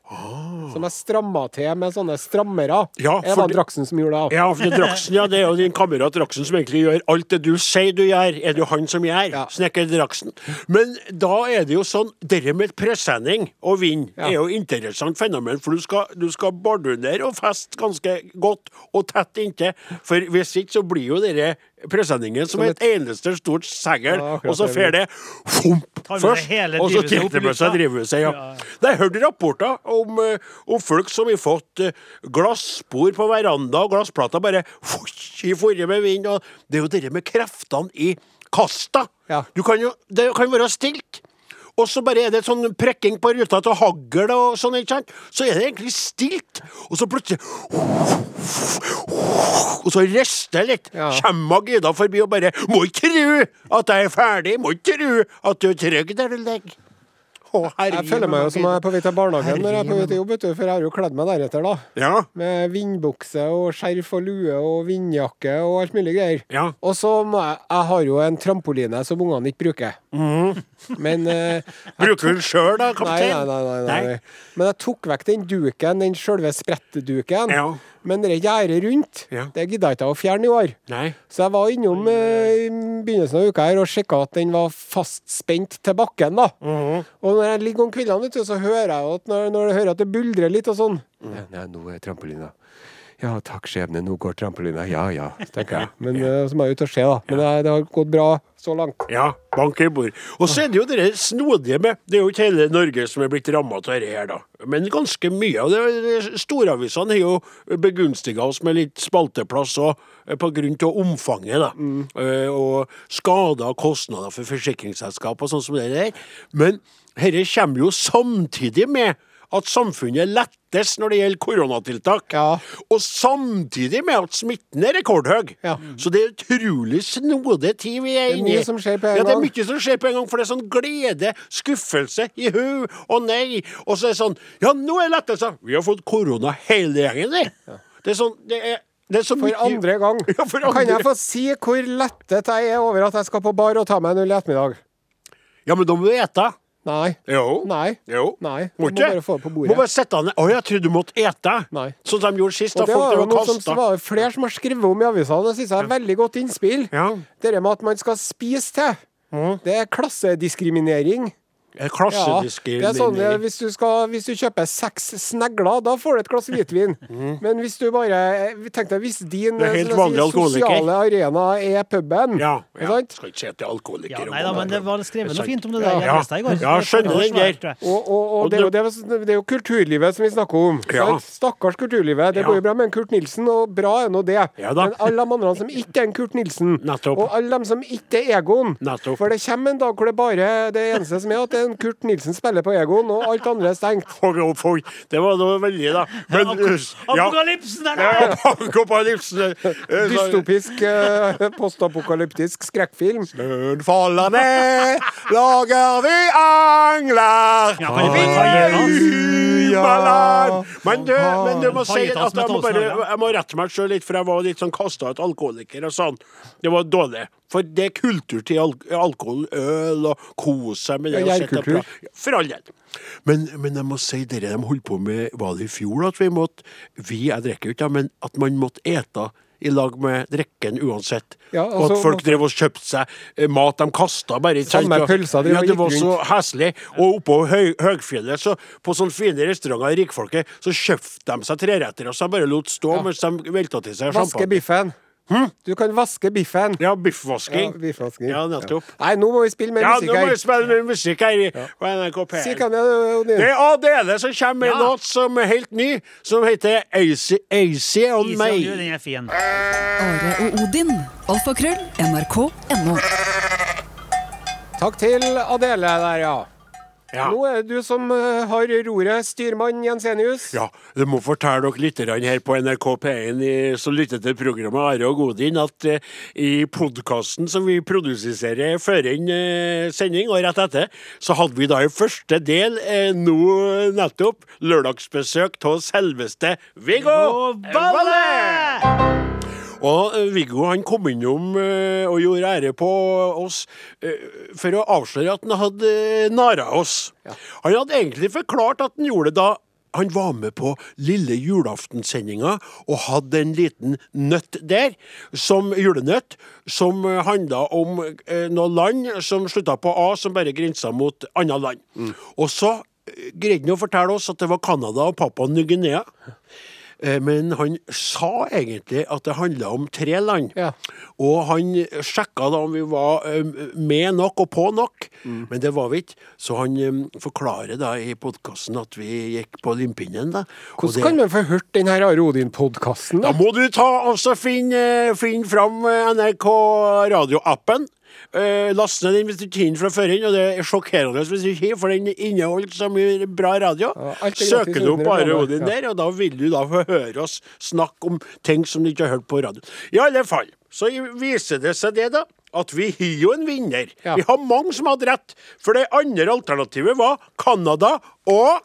Som jeg stramma til med sånne strammere. Ja, det var Draksen som gjorde det. Ja, for Draksen, ja, det er jo din kamerat Draksen som egentlig gjør alt det du sier du gjør, er det jo han som gjør. Ja. Snekker Draksen. Men da er det jo sånn, Dette med presenning og vind Ja. er jo interessant fenomen, for du skal, du skal bardunere og feste ganske godt og tett inntil, for hvis ikke så blir jo dere presenningen som Som et eneste stort segl, Ja, og så fer det fomp først, og så tilter med seg drivhuset, ja. Ja. Jeg hørte rapporter om, eh, om folk som har fått uh, glasspor på veranda og glassplater bare i forrige med vind. Og det er jo det med kreftene i kasta. Ja. Du kan jo, det kan være stilt. Og så bare er det sånn prekking på ruta til hagl og sånn, ikke sant? Så er det egentlig stilt. Og så plutselig Og så rister det litt. Ja. Kommer Gida forbi og bare 'Må ikke tru at jeg er ferdig. Må ikke tru at du er trygg der du ligger'. Å, herre Jeg føler meg jo som jeg er på vei til barnehagen når jeg er på vei til jobb, for jeg har jo kledd meg deretter, da. Ja. Med vindbukse og skjerf og lue og vindjakke og alt mulig greier. Ja. Og så må jeg Jeg har jo en trampoline som ungene ikke bruker. Men uh, Bruker du den sjøl, da, kaptein? nei, nei, nei, nei. Nei. Men jeg tok vekk den duken, den sjølve sprettduken. Ja. Men det gjerdet rundt, Ja. det gidda jeg ikke å fjerne i år. Nei. Så jeg var innom uh, i begynnelsen av uka her og sjekka at den var fastspent til bakken. da. Mhm. Og når jeg ligger om kveldene, så hører jeg at når, når jeg hører at det buldrer litt og sånn ja, nei, nå er trampolina. Ja, takk, skjebne, nå går trampolina. Ja ja, tenker jeg. Men ja. så må jeg ut og se, da. Men det, det har gått bra så langt. Ja, bank i bord. Og så er det jo det snodige med Det er jo ikke hele Norge som er blitt ramma av dette her, da. Men ganske mye. Og det, det, storavisene har jo begunstiga oss med litt spalteplass òg, eh, til omfanget, da. Mm. og skader og kostnader for forsikringsselskap og sånn som det der. Men dette kommer jo samtidig med at samfunnet lettes når det gjelder koronatiltak. Ja. Og samtidig med at smitten er rekordhøy. Ja. Så det er utrolig snodig tid vi er Det er inne i. mye som skjer på en ja, det er mye som skjer på en gang, for det er sånn glede, skuffelse, i hu og nei. Og så er det sånn Ja, nå er lettelse! Vi har fått korona hele gjengen, vi. Det er sånn Det er, det er For mye andre gang. Ja, for Kan jeg få si hvor lettet jeg er over at jeg skal på bar og ta meg en øl i ettermiddag? Ja, men da må du ete. Nei. Jo. Nei. Jo. Nei. Må ikke? bare få det på bordet. Må bare sette ned. Å, jeg trodde du måtte ete. Nei. Sånn som de gjorde sist. Da Og det folk var noe som kasta. var flere som har skrevet om i avisene. Det synes jeg er veldig godt innspill. Ja. Det med at man skal spise til. Det er klassediskriminering. Ja, det er sånn, hvis, du skal, hvis du kjøper seks snegler, da får du et glass hvitvin. Men hvis du bare Tenk deg hvis din Mm. Det er alkoholiker. sosiale arena er puben. Ja. Ja. Skal ikke se til alkoholikere. Ja, og nei da, men det var skrevet noe fint om det der. Det i går. Ja, skjønner den der. Og, og, og Og det, er jo, det- det, det er jo kulturlivet som vi snakker om. Ja. Stakkars kulturlivet. Det Ja. går jo bra med en Kurt Nilsen, og bra er nå det. Ja da. Men alle de andre som ikke er en Kurt Nilsen, Nettopp. og alle de som ikke er Egon Nettopp. For det kommer en dag hvor det bare Det eneste som er at det er en Kurt Nilsen spiller på Egon, og alt andre er stengt. Fog, oi. Det var noe veldig, da. Men, ja, Apokalypsen er ja, apokalypsen. eh, Dystopisk, eh, postapokalyptisk skrekkfilm. Snøen faller ned, lager vi angler. Ja. Men du, men du må si at jeg må, bare, jeg må rette meg sjøl litt, for jeg var litt sånn kasta ut alkoholiker og sånn. Det var dårlig. For det er kultur til al alkohol, øl og kose seg med det. Ja, og og gjærkultur. For all del. Men, men jeg må si dere de holdt på med Var det i fjor at vi måtte Vi, jeg drikker jo ikke, men at man måtte ete i lag med drikken uansett. Ja, og altså, at folk drev og kjøpte seg eh, mat de kasta bare. Samme Og- pølsa driver ja, det var så heslig. Og oppå høy, Høgfjellet, så på sånne fine restauranter i rikfolket, så kjøpte de seg treretter, og så bare lot stå mens de velta til seg Vaske champagne. Biffen. Du kan vaske biffen. Ja, Ja, biffvasking. biffvasking. Ja, nettopp. Nei, nå må vi spille mer Ja, musikk nå må vi spille mer musikk her ja. på NRK Si P1. hva det er, er Adele som kommer med en Ja. låt som er helt ny, som heter Easy, Easy on Easy on you, den er fin. Are og Odin. Alfakrøll. NRK.no. Takk til Adele der, ja. Ja. Nå er det du som eh, har roret, styrmann Jensenius. Ja, du må fortelle dere litt her på NRK P1 som lytter til programmet Are og Godin, at eh, i podkasten som vi produserer før inn eh, sending og rett etter, så hadde vi da i første del eh, nå nettopp lørdagsbesøk av selveste Viggo Valle! Og eh, Viggo han kom innom eh, og gjorde ære på oss eh, for å avsløre at han hadde nara oss. Han hadde egentlig forklart at han gjorde det da han var med på lille julaftensendinga og hadde en liten nøtt der, som julenøtt, som handla om eh, noe land som slutta på A, som bare grensa mot andre land. Og så greide han å fortelle oss at det var Canada og Papua Ny-Guinea. Eh, Men han sa egentlig at det handla om tre land. Ja. Og han sjekka da om vi var eh, med nok og på nok, Mm. men det var vi ikke. Så han eh, forklarer da i podkasten at vi gikk på limpinnen. da. Hvordan kan man få hørt den her Are Odin-podkasten? da må du ta og finne, finne fram NRK radioappen. Uh, Last ned den hvis du ikke hinner fra før inn, og det er sjokkerende hvis du ikke for den inneholder så mye bra radio. Ja, er Søker du opp Are Odin ja. der, og da vil du da få høre oss snakke om ting som du ikke har hørt på radio. I alle fall, så viser det seg det, da. At vi har jo en vinner. Ja. Vi har mange som hadde rett. For det andre alternativet var Canada og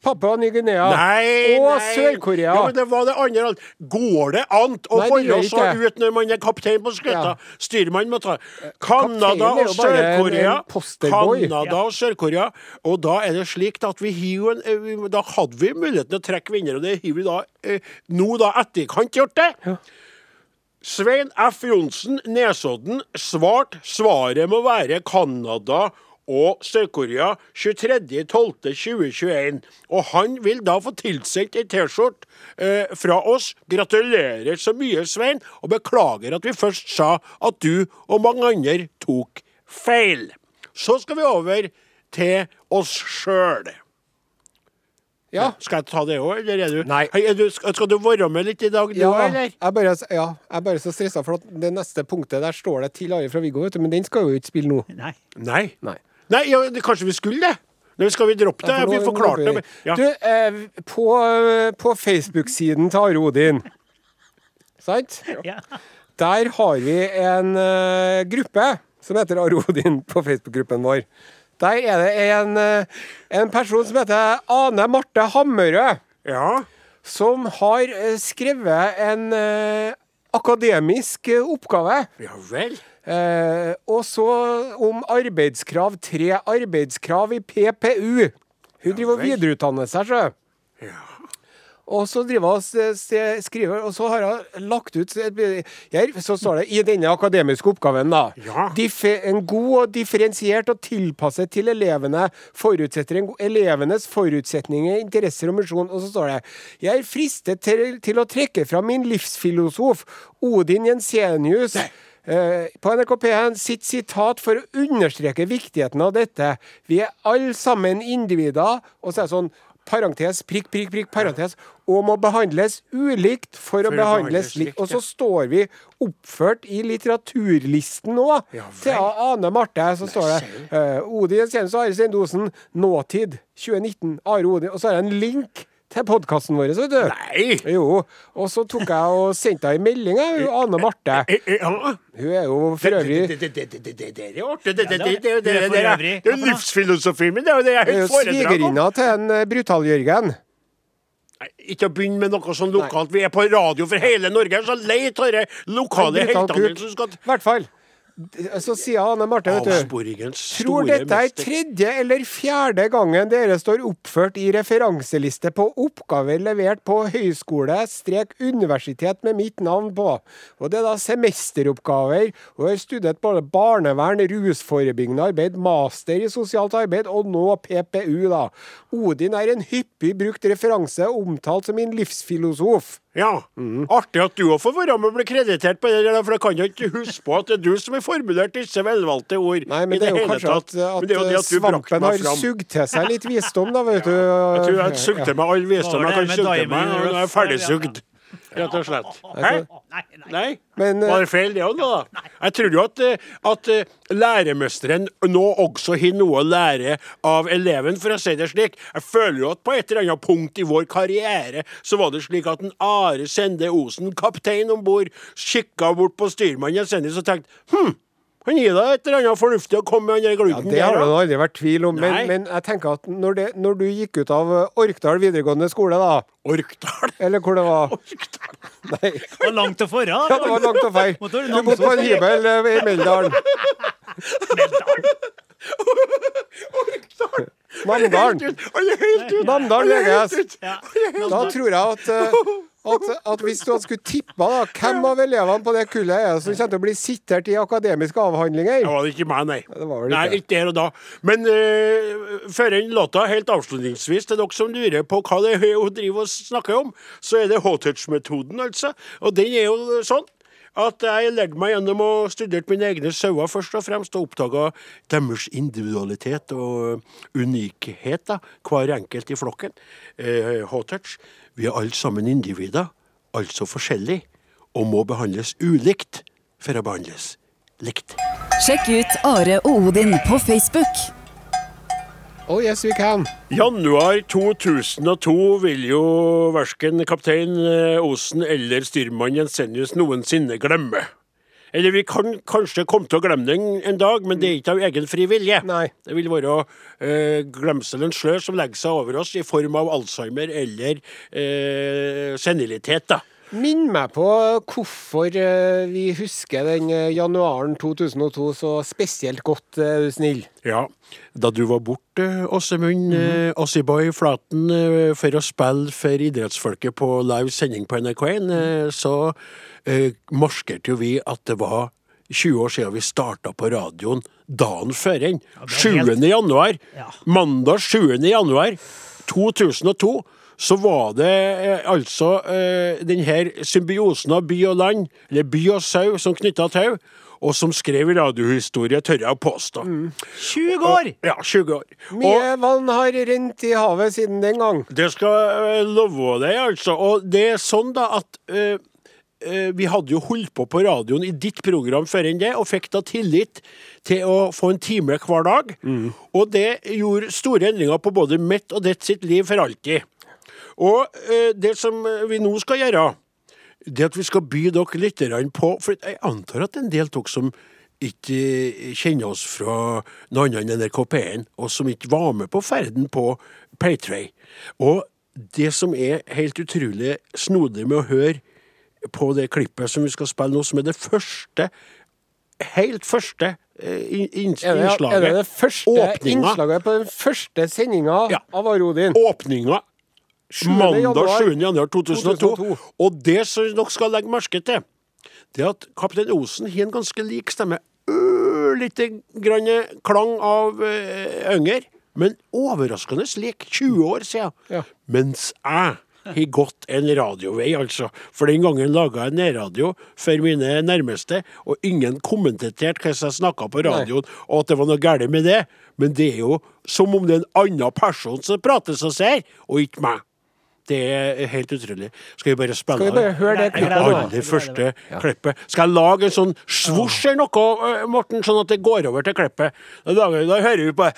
Papua Ny-Guinea og. Sør-Korea. Ja, men det var det andre. alt. Går det an å holde så ut når man er kaptein på skuta? Ja. Styrmann må ta Canada og Sør-Korea. Canada og Sør-Korea. Og da er det slik at vi en eh, Da hadde vi muligheten til å trekke vinner, og det har vi da eh, nå da etterkant gjort det. Svein F. Johnsen, Nesodden, svarte svaret må være Canada og Sør-Korea 23.12.2021. Og han vil da få tilsendt ei T-skjorte eh, fra oss. Gratulerer så mye, Svein, og beklager at vi først sa at du og mange andre tok feil. Så skal vi over til oss sjøl. Ja. Skal jeg ta det òg, eller er du Nei. Er du, skal, du være med litt i dag, du Ja, òg, jeg eller? er bare, ja, jeg er bare så stressa, for at det neste punktet der står det til Are fra Viggo, vet du, men den skal jo ikke spille nå. Nei. Nei. Nei. Nei, ja, det, kanskje vi skulle det? Nei, skal vi droppe det? Ja, nå- vi forklarte det. Ja. Du, eh, på, på Facebook-siden til Are Odin, sant? Ja. Der har vi en uh, gruppe som heter Are Odin på Facebook-gruppen vår. Der er det en, uh, en person som heter Ane Marte Hammerød, ja. som har uh, skrevet en akademisk oppgave. Ja vel. Eh, og så om arbeidskrav. Tre arbeidskrav i PPU. Hun driver og videreutdanner seg, sjø. Ja. Og så driver hun skriver, og så har hun lagt ut her, Så står det i denne akademiske oppgaven, da. Ja. En god og differensiert og tilpasset til elevene forutsetter en, elevenes forutsetninger, interesser og misjon. Og så står det Jeg er fristet til, til å trekke fram min livsfilosof, Odin Jensenius. eh, på NRK P1 sitt sitat for å understreke viktigheten av dette. Vi er alle sammen individer. Og så er det sånn parentes, prikk, prikk, prikk, parentes, og må behandles ulikt for, å å behandles likt. Og så står vi oppført i litteraturlisten nå. Ja til Ane Marte, så står det uh, Odin Jensenius og Are Sendosen, nåtid 2019. Are Odin. Og så er det en link til podkasten vår, vet du. Nei! Jo. Og så tok jeg og sendte henne en melding, jeg, Ane Marte. Eh, eh, ja. Hun er jo for øvrig Det, er er artig. Det, er jo livsfilosofien min. Det er jo det jeg er jo foredrag om. svigerinna til en eh, Brutal-Jørgen. Ikke å begynne med noe sånn lokalt. Vi er på radio for hele Norge. Jeg er så lei av de lokale heltene som skal I hvert fall. Så sier Ane Marte, vet du Tror dette er tredje eller fjerde gangen dere står oppført i referanseliste på oppgaver levert på høyskole-universitet med mitt navn på. Og det er da semesteroppgaver, og har studert både barnevern, rusforebyggende arbeid, master i sosialt arbeid og nå PPU, da. Odin er en hyppig brukt referanse omtalt som min livsfilosof. Ja. Artig at du òg får være med og bli kreditert på det, der, for jeg kan jo ikke huske på at det er du som har formulert disse velvalgte ord. Nei, men i det er jo hele kanskje tatt. at, at det jo det at svampen har sugd til seg litt visdom, da, vet du. Jeg tror jeg sugde til meg all visdom jeg kan Diamond meg, når jeg er ferdigsugd. Rett og slett. Hæ? Nei, nei. Nei? Men, eh, Var det feil, det òg, da? Jeg tror jo at, eh, at eh, læremesteren nå også har noe å lære av eleven, for å si det slik. Jeg føler jo at på et eller annet punkt i vår karriere så var det slik at en Are Sende Osen, kaptein om bord, kikka bort på styrmannen Jensenius og tenkte hm, han gir deg et eller annet fornuftig å komme med den der Ja, Det har det aldri vært tvil om, men, men jeg tenker at når, det, når du gikk ut av Orkdal videregående skole, da, Orkdal. eller hvor det var Orkdal. Nei, Det var langt å forra. ja, det var langt å feil. Du bodde på en hybel eh, i Meldalen. Han er! Namdalen leges. Da tror jeg at, eh, at, at hvis du hadde skulle tippa da, hvem av elevene på det kullet er som kommer til å bli sitert i akademiske avhandlinger Det var ikke meg, nei. det var vel Nei, ikke. her og da. Men uh, før den låta, helt avslutningsvis, til dere som lurer på hva det er hun driver og snakker om, så er det H-touch-metoden, altså. Og den er jo sånn at jeg lærte meg gjennom å studere mine egne sauer først og fremst, og oppdaga deres individualitet og unikhet, da, hver enkelt i flokken. Eh. Vi er alle sammen individer, altså forskjellige, og må behandles ulikt for å behandles likt. Sjekk ut Are og Odin på Facebook. Oh yes, we can. Januar 2002 vil jo verken kaptein eh, Osen eller styrmann Jensenius noensinne glemme. Eller vi kan kanskje komme til å glemme den en dag, men det er ikke av egen fri vilje. Nei. Det vil være eh, glemselens slør som legger seg over oss i form av Alzheimer eller eh, senilitet. da. Minn meg på hvorfor eh, vi husker den eh, januaren 2002 så spesielt godt, er du snill. Ja, da du var borte, Åsemund mm Ossiboy Flaten, eh, for å spille for idrettsfolket på live sending på NRK1, eh, så eh, markerte jo vi at det var 20 år siden vi starta på radioen dagen før den. er 7. helt- januar. Ja. Mandag 7. januar 2002 så var det eh, altså eh, denne symbiosen av by og land, eller by og sau, som knytta tau, og som skrev radiohistorie, tør jeg å påstå. 20 år! Ja, 20 år. Og Mye vann har rent i havet siden den gang. det skal jeg love deg, altså. Og det er sånn, da, at eh, eh, vi hadde jo holdt på på radioen i ditt program før enn det, og fikk da tillit til å få en time hver dag. Og det gjorde store endringer på både mitt og ditt sitt liv for alltid. Og eh, det som vi nå skal gjøre, det at vi skal by dere litt på For jeg antar at en del av dere som ikke eh, kjenner oss fra noe annet enn NRK P1, og som ikke var med på ferden på Paytray. Og det som er helt utrolig snodig med å høre på det klippet som vi skal spille nå, som er det første Helt første eh, innslaget. er det det første Åpninga. innslaget på den første sendinga Ja. av Arodin? Åpninga 7. mandag 7. januar 2002. 2002. Og det som dere skal legge merke til, det er at kaptein Osen har en ganske lik stemme. Ørlite grann klang av uh, Ønger, men overraskende lik. 20 år siden. Ja. Mens jeg har gått en radiovei, altså. For den gangen laga jeg nærradio for mine nærmeste, og ingen kommenterte hvordan jeg snakka på radioen, og at det var noe galt med det. Men det er jo som om det er en annen person som prater som ser, og ikke meg. Det er helt utrolig. Skal vi bare spille Skal vi bare høre det klippet Det aller første klippet? Skal jeg lage en sånn svosj eller noe, eh, Morten, sånn at det går over til klippet? Da, lager, da hører vi på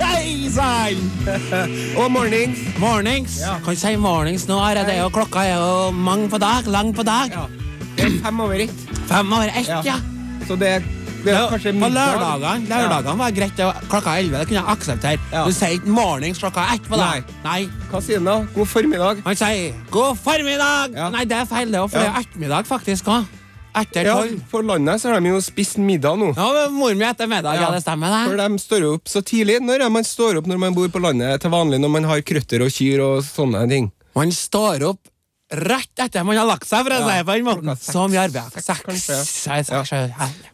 Hei sann! Og mornings. Mornings. Kan si mornings nå. Er det jo, klokka er jo mange på dag. Lang på dag. Det er fem over ett. Fem over ett, ja. Ja. Så det, det er Ja, kanskje på middag. lørdagene Lørdagene var greit. Klokka elleve det kunne jeg akseptere. Ja. Du sier ikke mornings klokka ett på deg. Nei. Hva sier han da? God formiddag. Han sier god formiddag! Ja. Nei, det er feil, det òg, for Ja. det er ettermiddag faktisk òg. Etter Ja, for landet så har de jo spist middag nå. Ja, men mor mi etter middag, ja, Ja. det stemmer, For de står opp så tidlig. Når er man står opp når man bor på landet til vanlig, når man har krøtter og kyr og sånne ting? Man står opp rett etter man har lagt seg, for å si det på den måten. Som mye arbeid. Seks.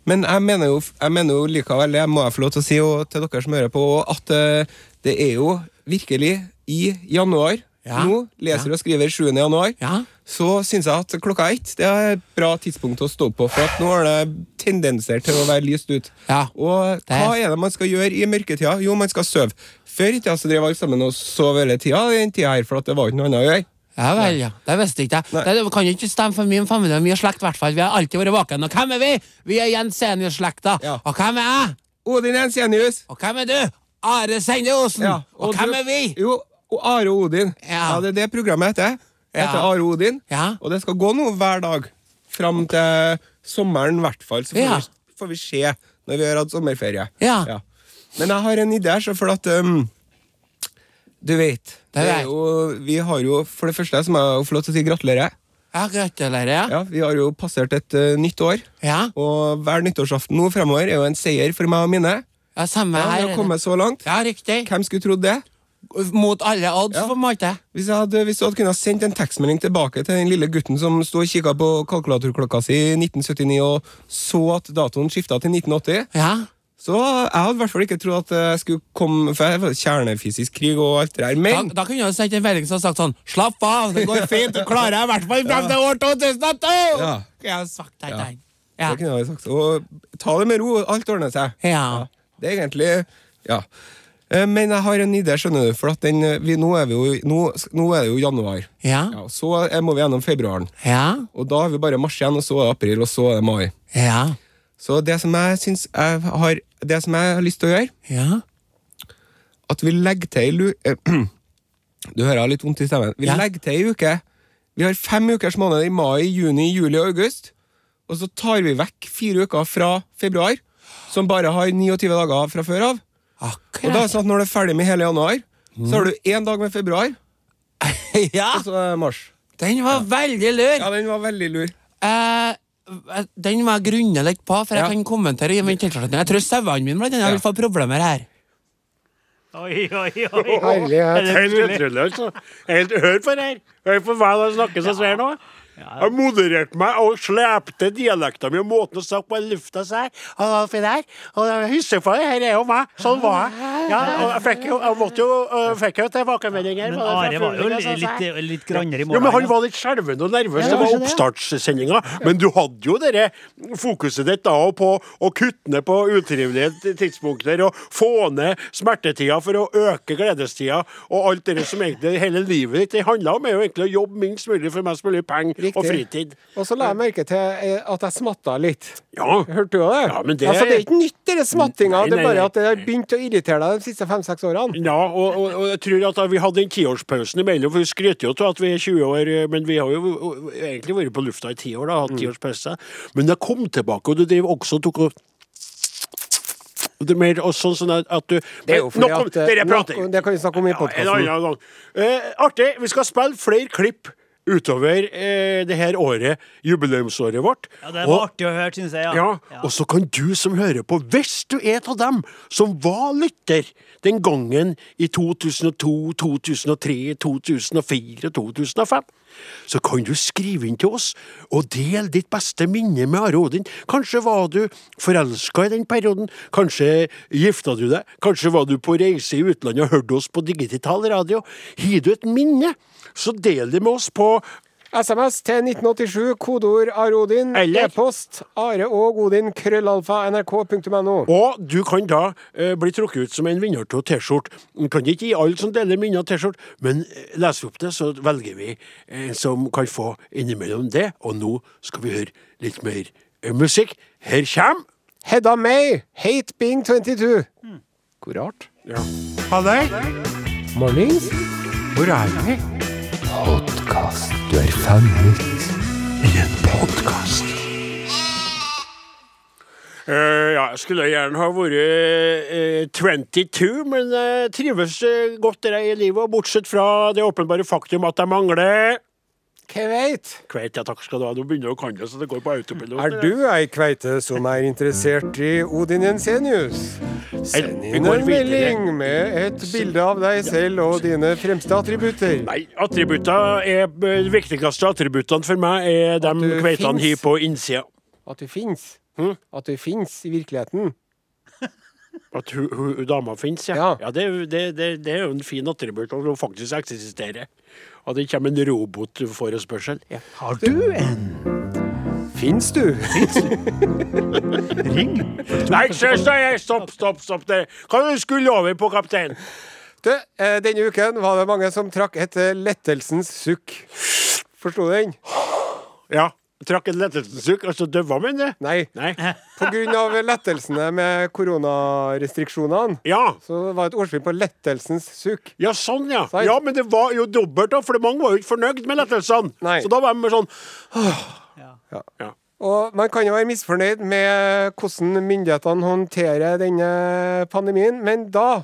Men jeg mener jo, jeg mener jo likevel, det må jeg få lov til å si og til dere som hører på, at eh, det er jo virkelig i januar, Ja. nå, leser Ja. og skriver 7. januar, Ja. så syns jeg at klokka ett det er et bra tidspunkt å stå på, for nå har det tendenser til å være lyst ut. Og hva er det man skal gjøre i mørketida? Jo, man skal sove. Før i tida så drev alle sammen og sov hele tida, den tida her, for det var ikke noe annet å gjøre. Ja vel, ja. Det visste ikke jeg. Det, kan ikke stemme for min familie Mye slekt, i hvert fall. Vi har alltid vært våkne. Og hvem er vi? Vi er Jensenius-slekta. Ja. Og hvem er jeg? Odin Jensenius! Og hvem er du? Are Sendeosen. Ja, og, hvem du- er vi? Jo, og Are Odin. Ja. det er det programmet heter. Det Ja. heter Are Odin. Ja. Og det skal gå nå hver dag. Fram til sommeren, i hvert fall. Så får, Ja. vi, får vi se når vi har hatt sommerferie. Ja. Men jeg har en idé så for at um, Du vet Det det er jo, Vi har jo For det første så må jeg få lov til å si gratulerer. Ja, gratulerer. Ja. Ja, Vi har jo passert et uh, nytt år. Ja. Og hver nyttårsaften nå fremover er jo en seier for meg og mine. ja, samme Ja, vi har kommet så langt. Ja, riktig. Hvem skulle trodd det? Mot alle odds, Ja. på en måte. Hvis, jeg hadde, hvis du hadde kunnet sendt en tekstmelding tilbake til den lille gutten som sto og kikka på kalkulatorklokka si i 1979 og så at datoen skifta til 1980, Ja. Så jeg hadde i hvert fall ikke trodd at jeg skulle komme For jeg var kjernefysisk krig og alt det der. Men da kunne du sendt en melding som sagt sånn Slapp av, det går fint, du klarer deg i hvert fall frem til år 2002! Ja. Jeg har sagt deg Ja. Ja. det kunne jeg sagt. Og ta det med ro, alt ordner seg. Ja. Det er egentlig Ja. Eh, Men jeg har en idé, skjønner du. For den, eh, vi, nå, er vi jo, nå, nå er det jo januar. Ja. Ja, så må vi gjennom februaren. Ja. Og da har vi bare mars igjen, og så er det april, og så er det mai. Ja. Så det som jeg syns jeg har Det som jeg har lyst til å gjøre, Ja. at vi legger til ei lu... eh, Du hører jeg har litt vondt i stemmen. Vi Ja. legger til ei uke. Vi har fem ukers måned i mai, juni, juli og august. Og så tar vi vekk fire uker fra februar, som bare har 29 dager fra før av. Akkurat. Og da er det sånn at når du er ferdig med hele januar, så har du én dag med februar, Ja, og så det mars. den var veldig lur. Ja, den var veldig lur. Eh, den må jeg grunne litt på, for jeg Ja. kan kommentere i min tilslutning. Jeg tror sauene mine blant annet Ja. vil få problemer her. Oi, oi, oi. Herlighet. Er Helt utrolig, altså. Hør på det her. Hør på hva de snakker så svært nå. Han modererte meg og slepte dialekta mi og måten å snakke på lufta seg. Og det der. Og det, her er jo meg. Sånn var jeg. Ja, og jeg fikk jo, jeg måtte jo, jeg fikk jo tilbakemeldinger. Men Are var jo sånn, litt, litt grannere i Jo, men Han var litt skjelven og nervøs. Ja, det var oppstartssendinga. Men du hadde jo dere fokuset ditt da på å kutte ned på utrivelige tidspunkter og få ned smertetida for å øke gledestida. Og alt det som egentlig hele livet ditt det handla om, er jo egentlig å jobbe minst mulig for mest mulig penger og fritid. Og så la jeg merke til eh, at jeg smatta litt. Ja. Hørte du det? Ja, men det- Altså, det er ikke nytt, denne smattinga. Det er bare at det har begynt å irritere deg de siste fem-seks årene. Ja, og, og, og jeg tror at vi hadde den tiårspausen imellom, for vi skryter jo av at vi er 20 år, men vi har jo egentlig vært på lufta i ti år, da, hatt tiårspause. Men det kom tilbake, og du drev også og tok og det er mer og sånn, at- du Det er jo fordi Nok at eh, Dere prater Det kan vi snakke om i Ja, en podkasten. annen gang. Eh, artig. Vi skal spille flere klipp utover eh, det her året, jubileumsåret vårt. Ja, det var Og- artig å høre, syns jeg. ja, Ja. og så kan du som hører på, hvis du er av dem som var lytter den gangen i 2002, 2003, 2004 2005, så kan du skrive inn til oss og dele ditt beste minne med Are Odin. Kanskje var du forelska i den perioden, kanskje gifta du deg, kanskje var du på reise i utlandet og hørte oss på digital radio. Har du et minne, så del det med oss på SMS til 1987, kodeord Arodin. Eller- E-post Are og Odin, krøllalfa, nrk.no. Og du kan da eh, bli trukket ut som en vinner av T-skjorte. Kan ikke gi alle som deler minner T-skjorte, men leser vi opp det, så velger vi en som kan få innimellom det. Og nå skal vi høre litt mer eh, musikk. Her kommer Hedda May, Hate Being 22. Hvor rart. ja. Halløy! Mornings. Hvor er vi? Podkast. Du er fanget i en podkast. Uh, ja, jeg skulle gjerne ha vært uh, 22, men jeg trives eh, godt der jeg er i livet, bortsett fra det åpenbare faktum at jeg mangler Kveit. Kveit, ja, takk skal du ha. Nå begynner å kan det, så det går på autopilot. Er du ei kveite som er interessert i Odin Jensenius? Send inn en melding med et bilde av deg selv og dine fremste attributter. Nei, attributter er De viktigste attributtene for meg er de kveitene har på innsida. At du fins. Hm? At du fins i virkeligheten. At hun, hun, dama fins, ja. Ja. ja det, det, det, det er jo en fin attributt at hun faktisk eksisterer. Og det kommer en robotforespørsel. Ja. Har du en? Fins du? Ring. Nei, se, se, stopp, stopp, stopp. Det. Det du skulle over på, kaptein? Du, eh, denne uken var det mange som trakk et eh, lettelsens sukk. Forsto du den? Ja. Trakk et lettelsens sukk, altså døva, min det? Nei. Nei. På grunn av lettelsene med koronarestriksjonene, Ja. så var det et ordspill på lettelsens sukk. Ja, sånn, ja. Sånn. Ja, Men det var jo dobbelt, da, for mange var jo ikke fornøyd med lettelsene. Nei. Så da var de mer ja. Og man kan jo være misfornøyd med hvordan myndighetene håndterer denne pandemien, men da,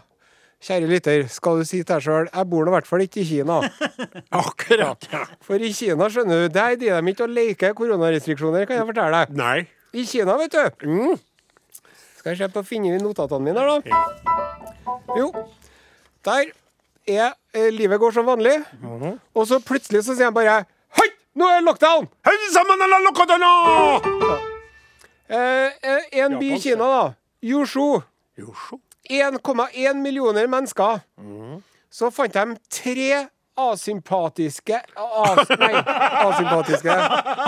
kjære lytter, skal du si til deg sjøl jeg bor nå i hvert fall ikke i Kina. Akkurat, ja. For i Kina, skjønner du, der driver de ikke og leker koronarestriksjoner, kan jeg fortelle deg. Nei. I Kina, vet du. Mm. Skal jeg se på å finne notatene mine her, da. Jo, der er eh, livet går som vanlig. Og så plutselig så sier han bare Hei, nå er lockdown! Eh, eh, en by i Kina, da. Yushu. 1,1 millioner mennesker. Så fant de tre asympatiske as, Nei, asympatiske.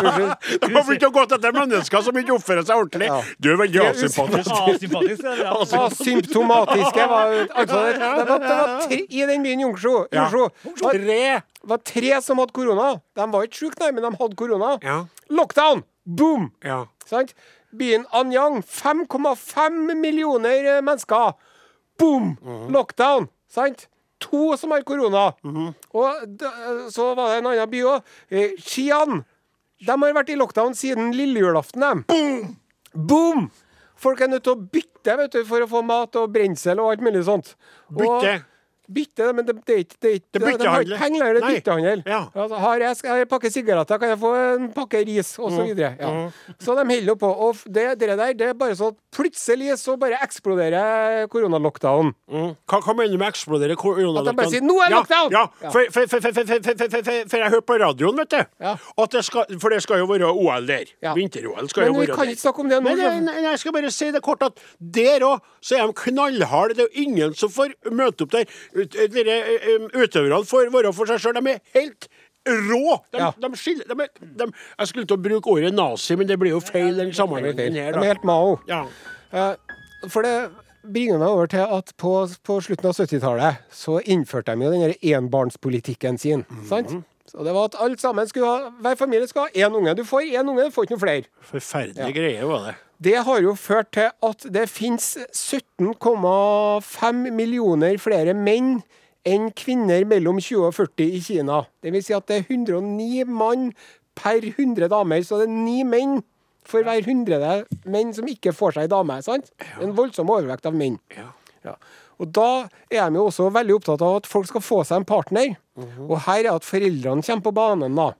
Unnskyld. De har begynt å gå etter mennesker som ikke oppfører seg ordentlig. Ja. Du er veldig asympatisk. Asympatisk. Ja. Asymptomatiske var altså, det, det, var, det var tre, I den byen Yungshu, Ja. Var, Tre. var tre som hadde korona. De var ikke syke, nei, men de hadde korona. Ja. Lockdown! Boom! Ja. Sant? Byen Anyang, 5,5 millioner mennesker. Boom! Mhm. Lockdown. Sant? To som har korona. Og d så var det en annen by òg. Eh, Xi'an. De har vært i lockdown siden lille julaften. Boom! Boom! Folk er nødt til å bytte vet du, for å få mat og brensel og alt mulig sånt. Bytte. Og, Bytte, men det, det, det, det er ikke har ikke penger lenger, det er byttehandel. Ja. Altså, har jeg, jeg en pakke sigaretter, kan jeg få en pakke ris, osv. Så, mm. videre. ja. Mm. så de holder jo på. Og det, der, det er bare sånn plutselig så bare eksploderer koronalockdown. Mm. Hva, hva mener du med eksplodere koronalockdown? At de bare sier 'nå er lockdown'! Ja, ja. For, for, for, for, jeg hørte på radioen, vet du. Ja. Skal, for det skal jo være OL der. Ja. Vinter-OL skal men, jo være der. Men vi kan ikke snakke om det nå. Nei, nei, jeg skal bare si det kort at der òg så er de knallharde. Det er jo ingen som får møte opp der. Eh, utøverne får være for seg sjøl. De er helt rå. De, Ja. de skiller de, de, Jeg skulle til å bruke ordet nazi, men det blir jo feil den De sammenhengen her. er helt Mao. Ja. Eh, For det bringer meg over til at på, på slutten av 70-tallet så innførte de jo den enbarnspolitikken sin. Sant? Så det var at alle sammen skulle ha, hver familie skulle ha én unge. Du får én unge, du får ikke noe flere. Forferdelig greie var det. Det har jo ført til at det finnes 17,5 millioner flere menn enn kvinner mellom 20 og 40 i Kina. Det vil si at det er 109 mann per 100 damer, så det er ni menn for hver 100 menn som ikke får seg dame. sant? En voldsom overvekt av menn. Ja. Ja. Og da er de jo også veldig opptatt av at folk skal få seg en partner. Og her er at foreldrene kommer på banen, da.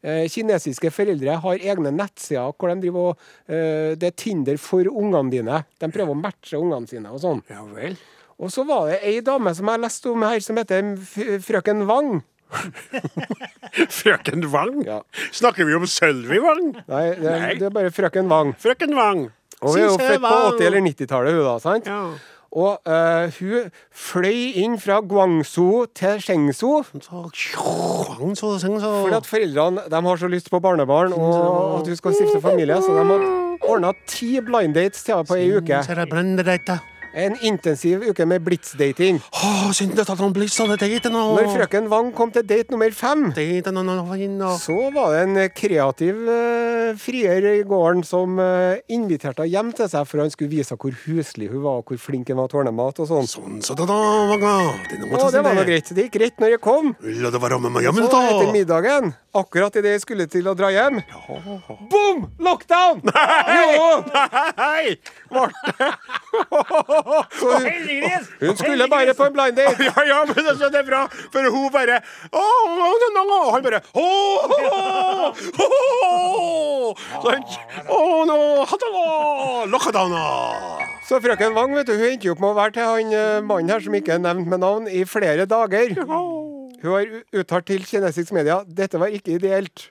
Eh, kinesiske foreldre har egne nettsider hvor de driver og eh, Det er Tinder for ungene dine. De prøver å matche ungene sine og sånn. Ja vel. Og så var det ei dame som jeg leste om her, som heter frøken Wang. Frøken Wang? Ja. Snakker vi om Sølvi Wang? Nei, det, Nei. det er bare frøken Wang. Frøken Wang. Og hun er jo født på 80- eller 90-tallet, hun da. sant? Ja. Og uh, hun fløy inn fra Guangzhou til så. Fordi at foreldrene de har så lyst på barnebarn og at hun skal stifte familie, så de har ordna ti blind dates til henne på ei uke. Det. En intensiv uke med blitz-dating. Å, synd at han blitz av date nå. Når frøken Wang kom til date nummer fem, Date no, no, no. så var det en kreativ uh, frier i gården som uh, inviterte henne hjem til seg for han skulle vise hvor huslig hun var, og hvor flink hun var til å ordne mat og sånn. Sånn, så da, da, Wanga. Det, Og det var nå greit. Det gikk greit når jeg kom. La det være med meg Så etter middagen, akkurat idet jeg skulle til å dra hjem, boom! Lockdown! Jo! Hei! Så hun, hun skulle bare på en blind date. Ja, ja, men det er bra, for hun bare Og Han bare. Så frøken Wang vet du, hun endte jo opp med å være til han eh, mannen her som ikke er nevnt med navn, i flere dager. Hun har uttalt til kinesisk media dette var ikke ideelt.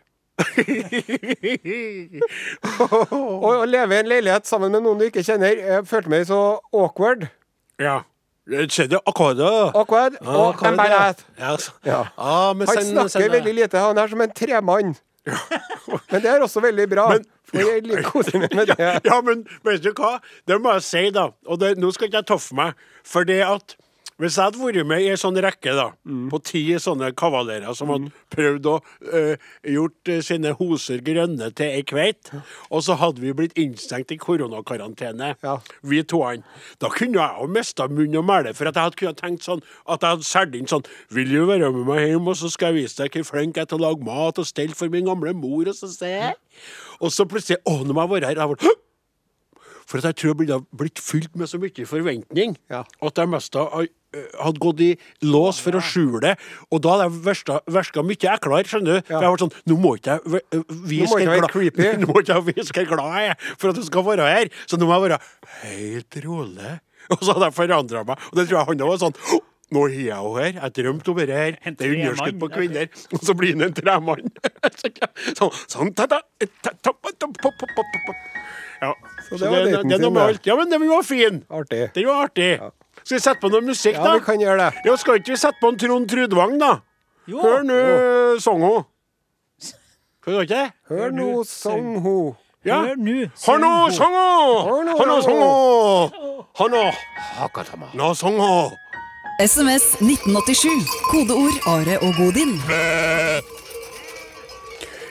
Og å leve i en leilighet sammen med noen du ikke kjenner, jeg følte meg så awkward. Ja. Skjedde akkurat Awkward og embarrassed. Ja, så- Ja. Ah, Han sen- snakker sen- veldig lite. Han er som en tremann. Men det er også veldig bra. Men- for jeg liker koser meg med det. Ja, men vet du hva? Det må jeg si, da. Og det, nå skal ikke jeg toffe meg. For det at hvis jeg hadde vært med i en sånn rekke da, på ti sånne kavalerer som hadde prøvd å uh, gjort øh, sine hoser grønne til ei kveit, og så hadde vi blitt innstengt i koronakarantene, Ja. vi toene, da kunne jeg jo mista munn og mæle, for at jeg hadde kunnet tenkt sånn at jeg hadde solgt inn sånn Vil du være med meg hjem, og så skal jeg vise deg hvor flink jeg er til å lage mat og stelle for min gamle mor, og så ser jeg Og så plutselig Å, nå må jeg være her. Jeg var, for at jeg tror jeg ville blitt fylt med så mye forventning Ja. at jeg øh, hadde gått i lås for å skjule det. Og da hadde jeg virka mye eklere, skjønner du. For jeg var sånn Nå må ikke jeg vise Nå må ikke hvor glad- creepy. Nå må ikke jeg vise hvor glad jeg er for at du skal være her. Så nå må jeg være helt rolig. Og så hadde jeg forandra meg. Og det tror jeg han var sånn nå har jeg jo her. Jeg drømte om det her. Det er underskudd på kvinner. Og så blir han en tremann. sånn, sånn ta, ta, ta, ta, ta, ta, pop, pop, pop, pop. Ja. Så det var det, daten det det. Ja, men den var fin. Artig. Den var artig. Skal vi sette på noe musikk, da? Ja, vi kan gjøre det. Ja, skal ikke vi sette på en Trond Trudvang, da? Jo. Hør nå songo. Skal du ikke? Hør nå, sang ho. Ja. Hør nå. sang nå Hør nå sang songo. songo! Nå Hakatama. Nå songo! SMS 1987. Kodeord Are og Godin.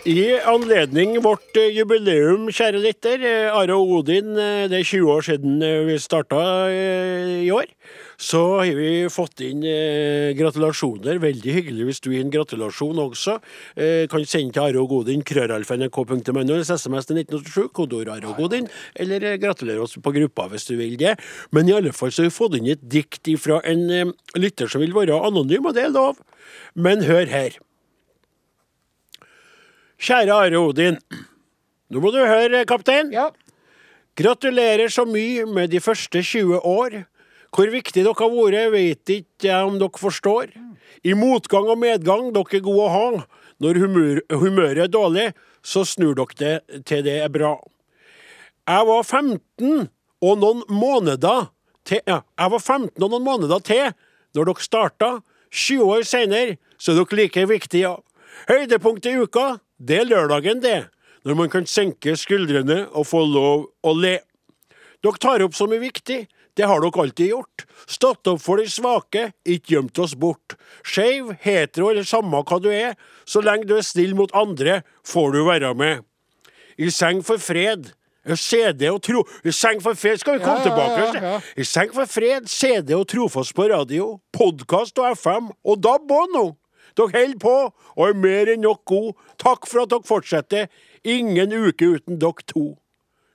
I anledning vårt eh, jubileum, kjære lytter, eh, Are og Odin, eh, det er 20 år siden vi starta i år, så har vi fått inn gratulasjoner. Veldig hyggelig hvis du gir en gratulasjon også. Kan sende til Are og Godin, krøralfa.nrk.no, SMS til 1987, kodeord Are og Godin, eller gratulerer oss på gruppa hvis du vil det. Men i alle fall så har vi fått inn et dikt fra en lytter som vil være anonym, og det er lov. Men hør her. Kjære Are Odin. Nå må du høre, kaptein. Ja. Gratulerer så mye med de første 20 år. Hvor viktig dere har vært, vet ikke jeg om dere forstår. I motgang og medgang, dere er gode å ha. Når humør, humøret er dårlig, så snur dere det til det er bra. Jeg var 15 og noen måneder til ja, Jeg var 15 og noen måneder til når dere starta. 20 år seinere så er dere like viktige. Høydepunkt i uka, det er lørdagen, det. Når man kan senke skuldrene og få lov å le. Dere tar opp så mye viktig. Det har dere alltid gjort. Stått opp for de svake, ikke gjemt oss bort. Skeiv, hetero eller samme hva du er, så lenge du er snill mot andre, får du være med. I seng for fred. CD og tro... I seng for fred skal vi komme Ja, tilbake ja, ja. I seng for fred, CD og trofast på radio, podkast og FM, og DAB òg nå. Dere holder på, og er mer enn nok god. Takk for at dere fortsetter. Ingen uke uten dere to.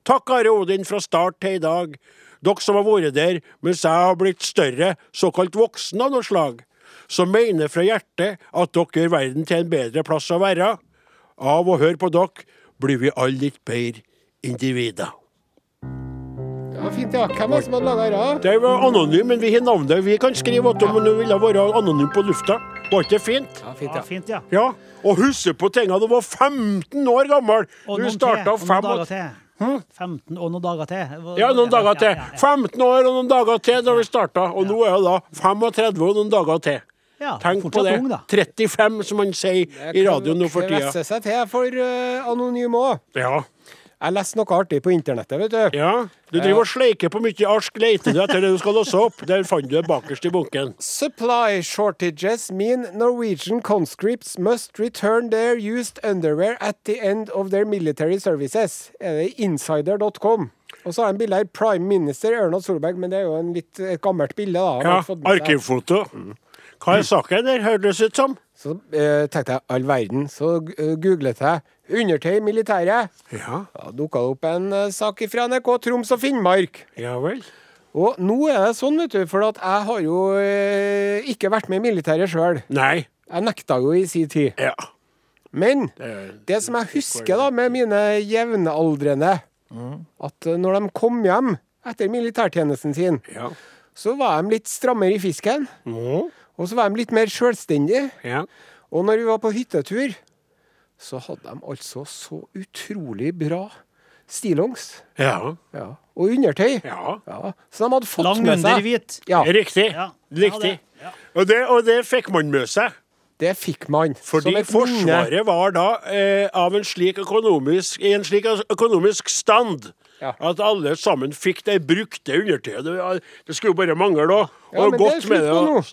Takk, Are Odin, fra start til i dag. Dere som har vært der mens jeg har blitt større, såkalt voksen av noe slag. Som mener fra hjertet at dere gjør verden til en bedre plass å være. Av å høre på dere blir vi alle litt bedre individer. Ja, fint, ja. Hvem er det som har laga dette? Det var anonym, men vi har navnet. Vi kan skrive at om du ville være anonym på lufta. Var ikke det fint? Ja, fint, Ja, ja. fint, ja. Ja. Og husk på tinga. Du var 15 år gammel! Og Du starta og noen fem dager og til. 15 og noen dager til. Ja, noen dager til. Ja, ja, 15 år og noen dager til da vi starta. Og nå er det da 35 og noen dager til. ja. Tenk på det. ung, da. 35, som man sier i radioen nå for tida. Det kan Kvesse seg til for uh, anonyme òg. Ja. Jeg leste noe artig på internettet, vet du. ja. Du driver og sleiker på mye arsk. Leter du etter det du skal låse opp? Der fant du det bakerst i bunken. Supply shortages mean Norwegian conscripts must return their used underwear at the end of their military services. Er det insider.com. Og så har jeg en bilde her. Prime Minister Erna Solberg, men det er jo en litt, et gammelt bilde. da. Ja. Arkivfoto. Hva er saken der, høres ut som? Så eh, tenkte jeg all verden. Så uh, googlet jeg undertøy i militæret. Ja, Da dukka det opp en eh, sak fra NRK Troms og Finnmark. ja vel. Og nå er det sånn, vet du, for at jeg har jo eh, ikke vært med i militæret sjøl. Nei. Jeg nekta jo i sin tid. Ja. Men Det- det som jeg husker da med mine jevnaldrende, at eh, når de kom hjem etter militærtjenesten sin, Ja. så var de litt strammere i fisken. Mm. Og så var de litt mer sjølstendige. ja. Og når vi var på hyttetur, så hadde de altså så utrolig bra stillongs. Ja. Ja. Og undertøy. ja. Ja. Så de hadde fått Lang med seg hvit. Ja, Riktig. Ja. Riktig. Ja, det- ja. Og, det, og det fikk man med seg. det fikk man. Fordi som et minne. Forsvaret var da eh, av en slik økonomisk, i en slik økonomisk stand Ja. at alle sammen fikk det brukte undertøyet. Det, det skulle jo bare mangle òg. Ja, og men det er godt slutt med det. nå. og-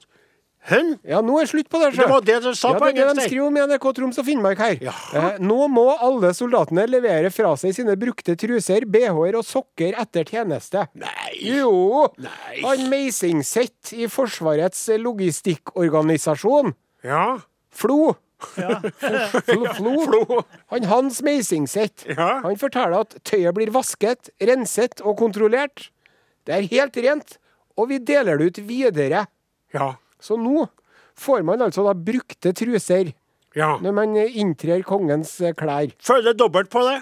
Hen? Ja, nå er det slutt på det. så Det var det du sa ja, på det er det de skriver om i NRK Troms og Finnmark her. Eh, nå må alle soldatene levere fra seg sine brukte truser, BH-er og sokker etter tjeneste. Nei. Jo! Nei. Han Meisingset i Forsvarets logistikkorganisasjon, Ja. FLO. Ja. Flo, Flo. Flo. Han Hans Meisingset Ja. Han forteller at tøyet blir vasket, renset og kontrollert. Det er helt rent, og vi deler det ut videre. Ja. Så nå får man altså da brukte truser ja. når man inntrer kongens eh, klær. Føler dobbelt på det.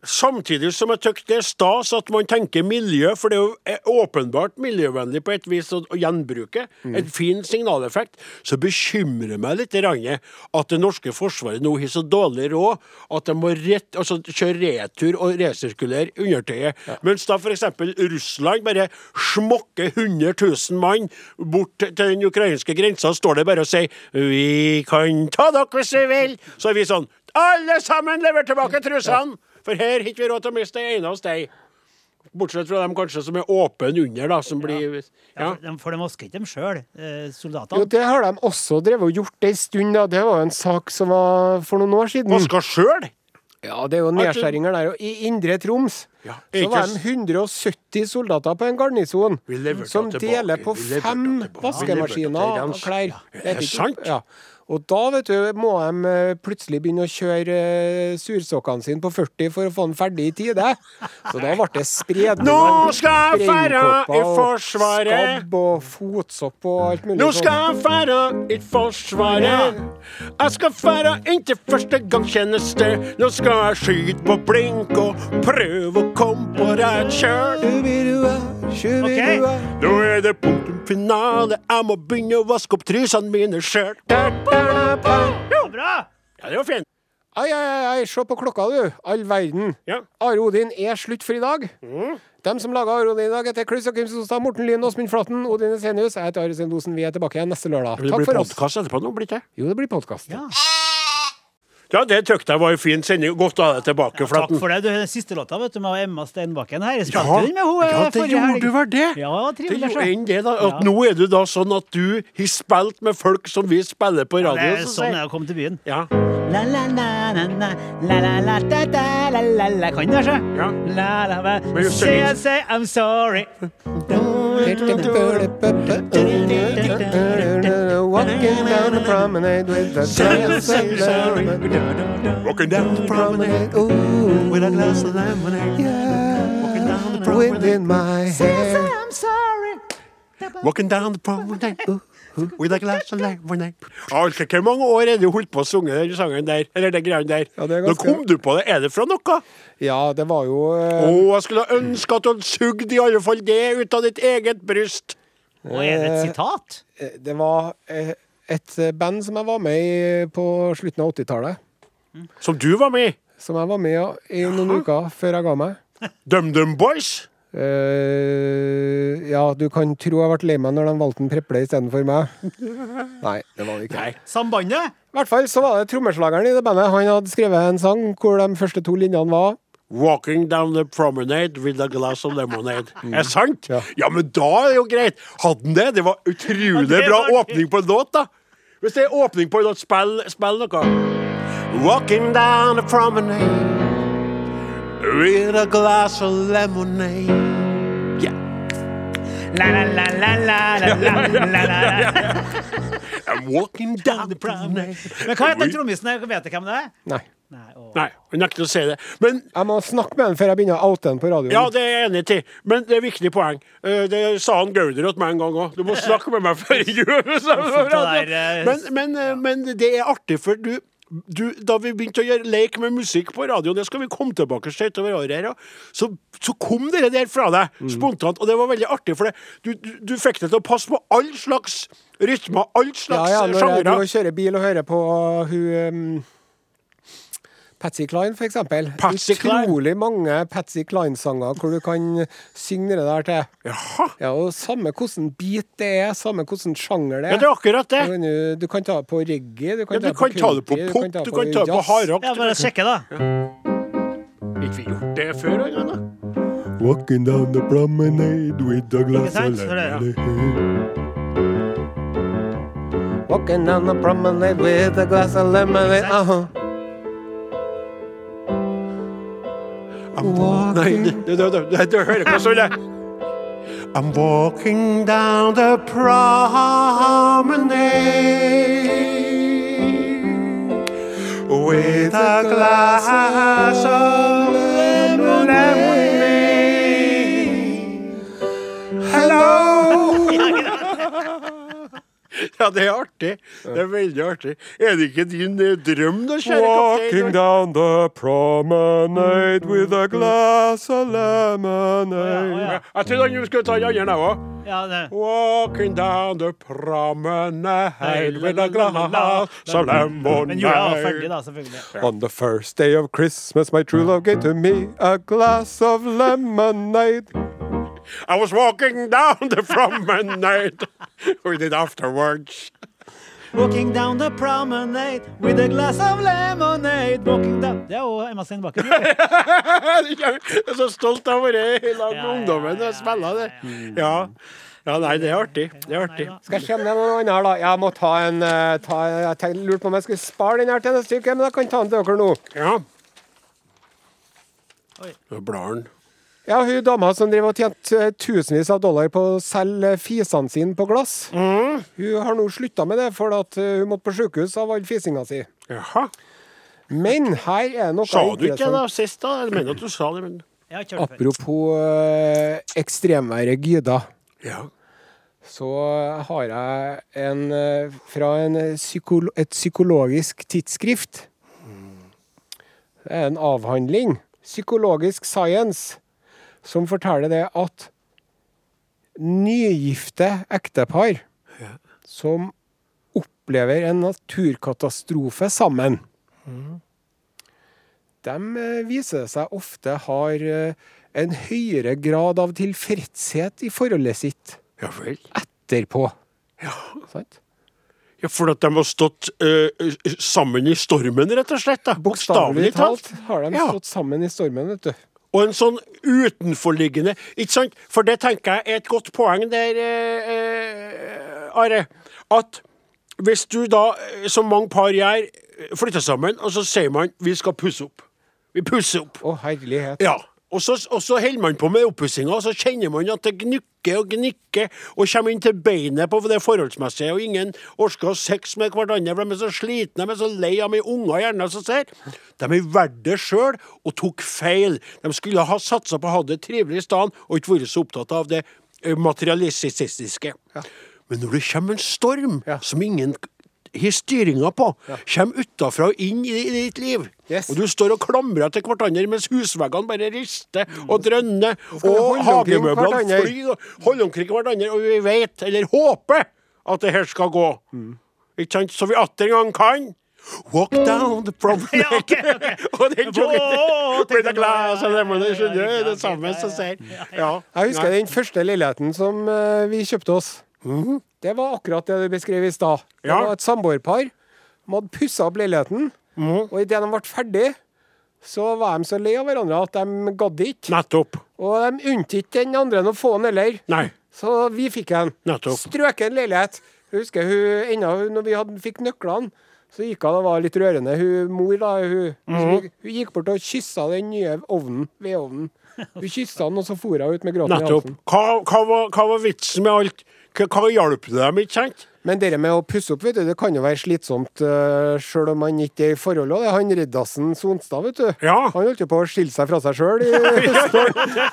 Samtidig som jeg syns det er stas at man tenker miljø, for det er jo eh, åpenbart miljøvennlig på et vis å, gjenbruke. gjenbruke. En fin signaleffekt. Så bekymrer meg litt at det norske forsvaret nå har så dårlig råd at de må rett, altså, kjøre retur og resirkulere undertøyet. Mens da f.eks. Russland bare smokker 100 000 mann bort til den ukrainske grensa, står det bare og sier 'Vi kan ta dere hvis vi vil'. Så er vi sånn Alle sammen lever tilbake trusene! For her har ikke vi råd til å miste en eneste ei. Bortsett fra dem kanskje som er åpne under, da, som blir Ja, Ja. for de- For de vasker ikke dem sjøl, eh, Jo, det har de også drevet og gjort ei stund. da. Det var jo en sak som var for noen år siden. Vaska sjøl! Ja, det er jo nedskjæringer der. Og i Indre Troms Ja, så ikke var de 170 soldater på en garnison som deler på fem vaskemaskiner og klær. Er det er sant? Ja. Og da vet du, må de eh, plutselig begynne å kjøre eh, sursokkene sine på 40 for å få den ferdig i tide. Så da ble det spredning Nå skal jeg fære i Forsvaret! Skabb og fotsopp og alt mulig Nå skal jeg fære i Forsvaret. Jeg skal fære inn til førstegangstjeneste. Nå skal jeg skyte på blink og prøve å komme på rett kjøl. Ok. Nå er det punktum finale. Jeg må begynne å vaske opp trusene mine sjøl. Ja, Bra! det var fint. Ai, ai, ai, se på klokka, du. All verden. Ja. Are Odin er slutt for i dag. Dem som laga Are Odin i dag, heter Klaus Jakim Sonstad, Morten Lyn, Åsmund Flaten, Odin Esenius. Jeg heter Are Sendosen. Vi er tilbake igjen neste lørdag. Takk for oss. Det blir podkast etterpå nå, blir det ikke? Jo, det blir podkast. Ja. Ja, det tykte jeg var en fin sending. Godt å ha deg tilbake, Takk Flaten. for det. Du, den siste låta vet du, med Emma Steinbakken her. Jeg spilte Ja, den med henne eh, ja, det gjorde helg. du vel det? Ja, Det trivelig. gjorde så. enn det, da. At Ja. nå er du da sånn at du har spilt med folk som vi spiller på Ja, radio. det er sånn jeg kom til byen. Ja. La, la, la, la, la, la, la, da, da, la, la, la. Kan du det, sjø? Ja. La, la, la. Say, I say I'm sorry. Walking down the promenade with a say, I'm lemonade. Walking down the promenade Ooh, with a glass of lemonade. Walking down the promenade, wind in my hair. I'm sorry. Walking down the promenade. With a glass of lemonade. Altså, hvor mange år er det du holdt på å synge den sangen der? Eller den greia der? Ja, det er Nå kom du på det. Er det fra noe? Ja, det var jo Å, eh, jeg skulle ønske at du hadde sugd i alle fall det ut av ditt eget bryst. Og er det et sitat? eh, Det var eh, et eh, band som jeg var med i på slutten av 80-tallet. Som du var med i. Som jeg var med i noen uker før jeg ga meg. DumDum Boys. Uh, ja, du kan tro jeg ble lei meg når de valgte en Preple istedenfor meg. Nei, det var det ikke. Nei. Sambandet? I hvert fall så var det trommeslageren i det bandet. Han hadde skrevet en sang hvor de første to linjene var Walking down the promenade with a glass of lemonade. Er det sant? Ja. Ja, men da er det jo greit. Hadde han det? Det var utrolig det bra åpning på en låt, da. Hvis det er åpning på en låt, spill, spill noe. Walking down the promenade with a glass of lemonade. Yeah. La, la, la, la, la, la, la, la, la. I'm walking down the promenade. Men hva heter trommisen der? Vet du hvem det er? Nei. Nei, å. Nei, jeg nekter å si det. Men Jeg må snakke med ham før jeg begynner å oute han på radioen. Ja, det er jeg enig i, men det er viktig poeng. Eh, Det sa han Gauder til meg en gang òg. Du må snakke med meg før jeg gjør det eh, Men, men, eh, men det er artig, for du, du Da vi begynte å gjøre lek med musikk på radioen, det skal vi komme tilbake til utover året, ja, så, så kom det der fra deg Mm. spontant. Og det var veldig artig, for det, du, du, du fikk det til å passe på all slags rytmer, all slags slags ja, når jeg sjangere. kjører bil og hører på hun um, Patsy Cline, for eksempel. Patsy Cline. Utrolig mange Patsy Cline-sanger hvor du kan synge det der til. Jaha. Ja, og Samme hvordan beat det er, samme hvordan sjanger det er. Ja, det er akkurat det. Du kan, jo- du kan ta det på reggae, du kan, Ja, du ta, kan ta det på pop, du kan ta det på på hardrock. Ja, bare sjekke, da. Ikke vi gjort det før engang, da? Walking down the promenade with a glass of ja. lemonade. Walking down the promenade with a glass of lemonade. Ikke sant? Aha. Nei, du, du, du, du, hører hva er. I'm walking down the promenade with a glass of lemonade. Hello! Ja, det er artig. Det er veldig artig. Er det ikke din eh, drøm, da, kjære Walking kaptein? down the promenade with a glass of lemonade. Ja. Jeg trodde han skulle ta den andre, jeg òg. Ja, det. Walking down the promenade with a glass of lemonade. Jula var ferdig, da, selvfølgelig. On the first day of Christmas, my true love gave to me a glass of lemonade. I was walking down the promenade with it afterwards. Walking down the promenade with a glass of lemonade. Walking down Det er jo Emma Steinbakken. Jeg er så stolt av å være i lag med ungdommen og spille det. Ja. ja, nei, det er artig. Det er artig. Skal jeg kjenne noen det noe annet her, da. Jeg må ta en eh, ta, Jeg lurte på om jeg skulle spare den her til neste uke, men jeg kan ta den til dere nå. Ja. Oi. blaren blar. Ja, hun dama som driver og tjente eh, tusenvis av dollar på å selge fisene sine på glass, Mm. hun har nå slutta med det for at eh, hun måtte på sjukehus av all fisinga si. Jaha. Men her er det noe Sa du ikke det sist, da? Jeg mener at du sa det, men. Apropos eh, ekstremværet Gyda. Ja. så har jeg en eh, fra en eh, psykolo et psykologisk tidsskrift. Det er en avhandling, Psykologisk Science, som forteller det at nygifte ektepar som opplever en naturkatastrofe sammen, de eh, viser seg ofte har eh, en høyere grad av tilfredshet i forholdet sitt Ja etterpå. Ja. Sant? Ja, For at de har stått uh, sammen i stormen, rett og slett? Bokstavelig talt har de Ja. stått sammen i stormen, vet du. Og en sånn utenforliggende Ikke sant? For det tenker jeg er et godt poeng der, eh, eh, Are. At hvis du da, eh, som mange par gjør, flytter sammen, og så sier man vi skal pusse opp. Vi pusser opp. Å, herlighet. Ja. Og så, og så holder man på med oppussinga, og så kjenner man at det gnukker og gnikker, og kommer inn til beinet på det forholdsmessige, og ingen orker å sex med hverandre, for de er så slitne, de er så lei av med unger gjerne, som ser. De er verdt det sjøl, og tok feil. De skulle ha satsa på å ha det trivelig i stedet, og ikke vært så opptatt av det materialistiske. Ja. Men når det kommer en storm som ingen har styringa på, kommer utafra og inn i, ditt liv, og du står og klamrer til hverandre mens husveggene bare rister og drønner, skal vi og hagemøblene flyr og holder omkring hverandre, og vi vet, eller håper, at det her skal gå. Ikke sant? Så vi atter en gang kan Walk down the promenade. Ja, okay, okay. og den joggen With a glass lemon, ja, ja, du? ja, Det samme som sier. ja, Ja. Jeg husker den første leiligheten som eh, vi kjøpte oss. Det var akkurat det du beskrev i stad. Det Ja. var et samboerpar. De hadde pussa opp leiligheten, og idet de ble ferdig, så var de så lei av hverandre at de gadd ikke. Nettopp. Og de unnte ikke den andre å få den heller. Nei. Så vi fikk en. Nettopp. Strøken leilighet. Jeg husker hun, hun, når vi hadde, fikk nøklene, så gikk hun, og var litt rørende. Hun mor da, hun, hun, hun gikk bort og kyssa den nye ovnen, vedovnen. Hun kyssa den, og så for hun ut med gråten i Nettopp. halsen. Hva, hva, var, hva var vitsen med alt? Hva, hjalp det dem, ikke sant? Men det med å pusse opp, vet du, det kan jo være slitsomt uh, sjøl om man ikke er i forhold. Det er han Riddarsen Sonstad, vet du. Ja. Han holdt jo på å skille seg fra seg sjøl i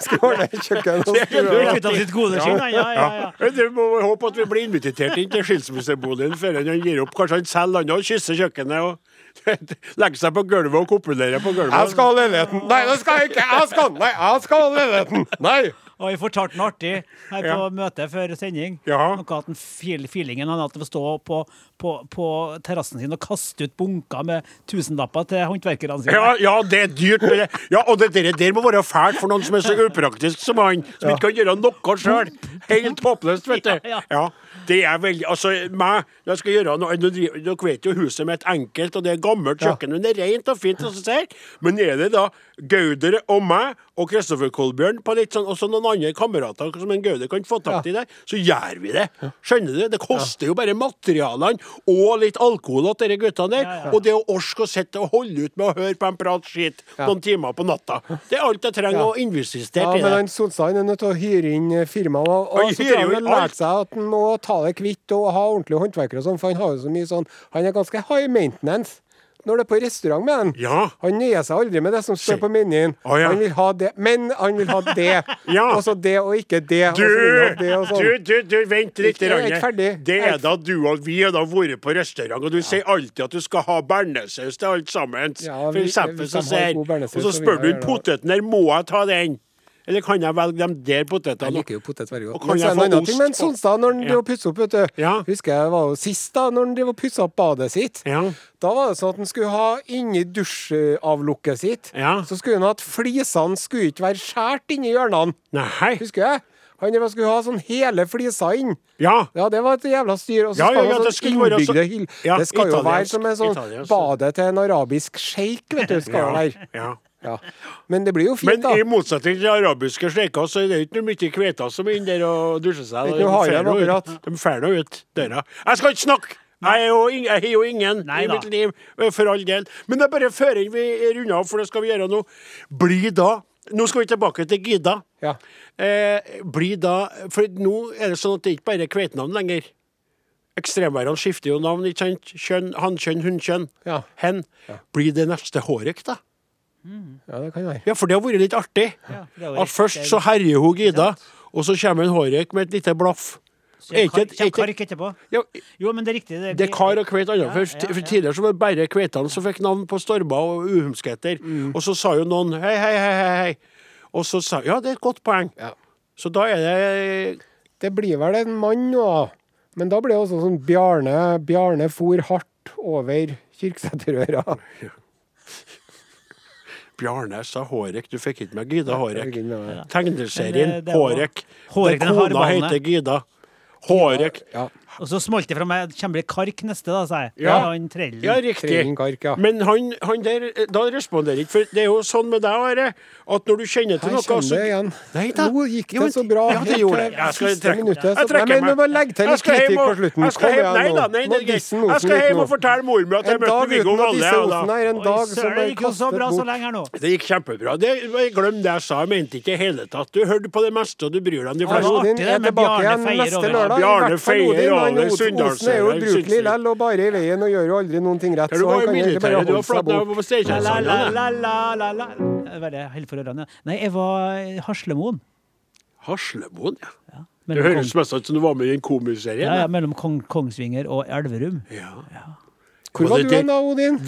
skåle kjøkken. og Du skru- er ute av sitt gode skinn, ja, ja, ja. ja. Men må håpe at vi blir invitert inn til skilsmisseboligen før han gir opp. Kanskje han selger landet og kysser kjøkkenet og legger seg på gulvet og kopulerer på gulvet. Jeg skal ha leiligheten. Nei, det skal jeg ikke. Jeg skal, nei, jeg skal ha leiligheten. Nei. Og vi fortalte noe artig her på møtet før sending. Ja. Noe at den feelingen han hadde å stå på, på, på terrassen sin og kaste ut bunker med tusenlapper til håndverkerne sine. Ja, ja, det er dyrt. det- Ja, og det der, der må være fælt for noen som er så upraktisk som han, som ikke kan gjøre noe sjøl. Helt håpløst, vet du. Ja, det er veldig Altså, meg, jeg skal gjøre noe Dere vet jo huset mitt enkelt, og det er gammelt kjøkken, men det er rent og fint. Og så ser. Men er det da Gauder og meg og Kristoffer Kolbjørn på litt sånn, og så noen andre kamerater som en Gaude kan få tak i der, så gjør vi det. Skjønner du? Det koster jo bare materialene og litt alkohol til de guttene der. Og det å orke å sitte og holde ut med å høre på en prat skitt noen timer på natta. Det er alt jeg trenger å investere Ja, men Solstein han er nødt til å hyre inn firmaet. Og, og så tror han lært seg at han må ta det kvitt og ha ordentlige håndverkere og sånn, for han har jo så mye sånn Han er ganske high maintenance. Når det er på restaurant med han. Ja. Han nøyer seg aldri med det som står på menyen. Oh, ja. Han vil ha det, men han vil ha det. Ja. Og så det og ikke det. Du, det du, du, du, vent litt. Jeg er ikke ferdig. Det er da du og vi har da vært på restaurant, og du sier alltid at du skal ha bearnéssaus til alt sammen. Ja, For vi- eksempel så sier Og så spør du om poteten der, må jeg ta den? Eller kan jeg velge de der Jeg liker jo potet veldig godt. kan Men så er det en få annen ting med en? Sonstad når han Ja. pusser opp, vet du. Ja. Husker jeg var jo sist da, når han pussa opp badet sitt. Ja. Da var det sånn at han skulle ha inni dusjavlukket sitt. Ja. Så skulle han ha at flisene skulle ikke være skåret inni hjørnene. Nei. Husker jeg? Han skulle ha sånn hele flisa inn. Ja. Ja, det var et jævla styr. Og så Ja, skal ja, ja, det sånn så- innbygde hyll. Ja, det skal jo være som en sånn badet til en arabisk sjeik, vet du. Skal ja, være. Ja. Ja. Men det blir jo fint, da. Men i motsetning til arabiske sleiker, så er det ikke noe mye kveter som er inne der og dusjer seg. Ikke noe ut- akkurat. De fer nå ut døra. Jeg skal ikke snakke! Jeg har jo ingen Nei i mitt liv, eh, for all del. Men det er bare før vi runder av, for det skal vi gjøre nå. Bli da Nå skal vi tilbake til Gida. Ja. Eh, bli da For nå er det sånn at det ikke bare er kveitenavn lenger. Ekstremværene skifter jo navn. ikke sant? Kjønn, Hannkjønn, hunnkjønn. Ja. Hen. Blir det neste Hårek, da? Ja, det kan være. Ja, for det har vært litt artig. Ja, det At først så herjer hun Gida, og så kommer en Hårek med et lite blaff. Så Er ikke- er Kark etterpå? Ja, Jo, men det er riktig. det er kar og kveit annet. Ja, For, ja, for ja. tidligere så var det bare kveitene som fikk navn på stormer og uhumskheter. Mm. Og så sa jo noen hei, hei, hei, hei, hei. Og så sa ja, det er et godt poeng. Ja. Så da er det Det blir vel en mann nå, da. Men da blir det også sånn Bjarne Bjarne for hardt over Kyrksæterøra. Bjarne sa Hårek. Du fikk ikke med Gida Hårek. Tegneserien var- Hårek. Hårek, den kona heter Gida. Hårek. Og så smalt det fra meg. Kommer det Kark neste, da, sa jeg. Ja. Han trellen. Ja, riktig. Kark, ja. Men han, han der, da responderer ikke. For det er jo sånn med deg, Are, at når du kjenner til Her noe så-. Nei da. Nå gikk det så bra. Ja, det gjorde det. Jeg skal trekke minuttet, Jeg trekker meg. Nei, men legge til litt kritikk på slutten. Jeg skal hjem, nei da, nei, det er greit. Jeg skal hjem og fortelle mor mi at jeg møtte Viggo Valle. en dag som søren, det gikk jo så bra så lenge her nå. Det gikk kjempebra. Det, glem det jeg sa. Jeg mente ikke i hele tatt. Du hørte på det meste, og du bryr deg om de fleste. Bjarne feier over. Od- Osen er jo ubrukelig lell og bare i veien og gjør jo aldri noen ting rett. Du Så var han kan egentlig bare militæret. Du holde var seg bort. på La, Steinkjer. la, la, la, la, la, la. Jeg Bare held for ørene. Nei, jeg var i Haslemoen. Haslemoen, ja. Det høres mest ut som du var med i en komiserie. Ja, ja, mellom Kong, Kongsvinger og Elverum. Ja Hvor var du hen da, Odin?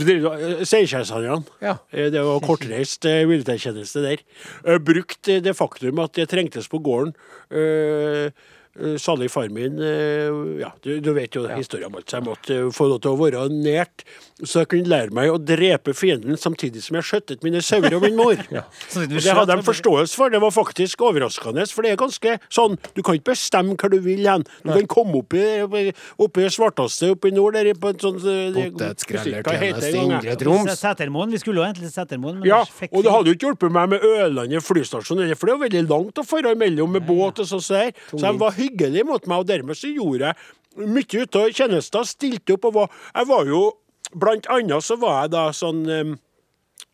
Seierkjærshandlerne. Ja. Eh, Det var kortreist eh, militærtjeneste der. Eh, Brukt eh, det faktum at det trengtes på gården. Eh, eh, Salig far min eh, Ja, du, du vet jo historien om alt, så jeg måtte eh, få lov til å være nært, så jeg kunne lære meg å drepe fienden samtidig som jeg skjøttet mine sauer og min mor. ja. Og Det hadde de forståelse for. Det var faktisk overraskende, for det er ganske sånn Du kan ikke bestemme hva du vil hen. Du kan komme opp i, opp i svarteste oppe i nord der på en sånn eh, i Indre Troms. en? Setermoen. Vi skulle jo egentlig til Setermoen, men Ja, fikk og det hadde jo ikke hjulpet meg med Ørlandet flystasjon, heller, for det var veldig langt å fare imellom med båt og sånn. Så de var hyggelige mot meg, og dermed så gjorde jeg mye ut av tjenester. Stilte opp og var Jeg var jo Blant annet så var jeg da sånn um,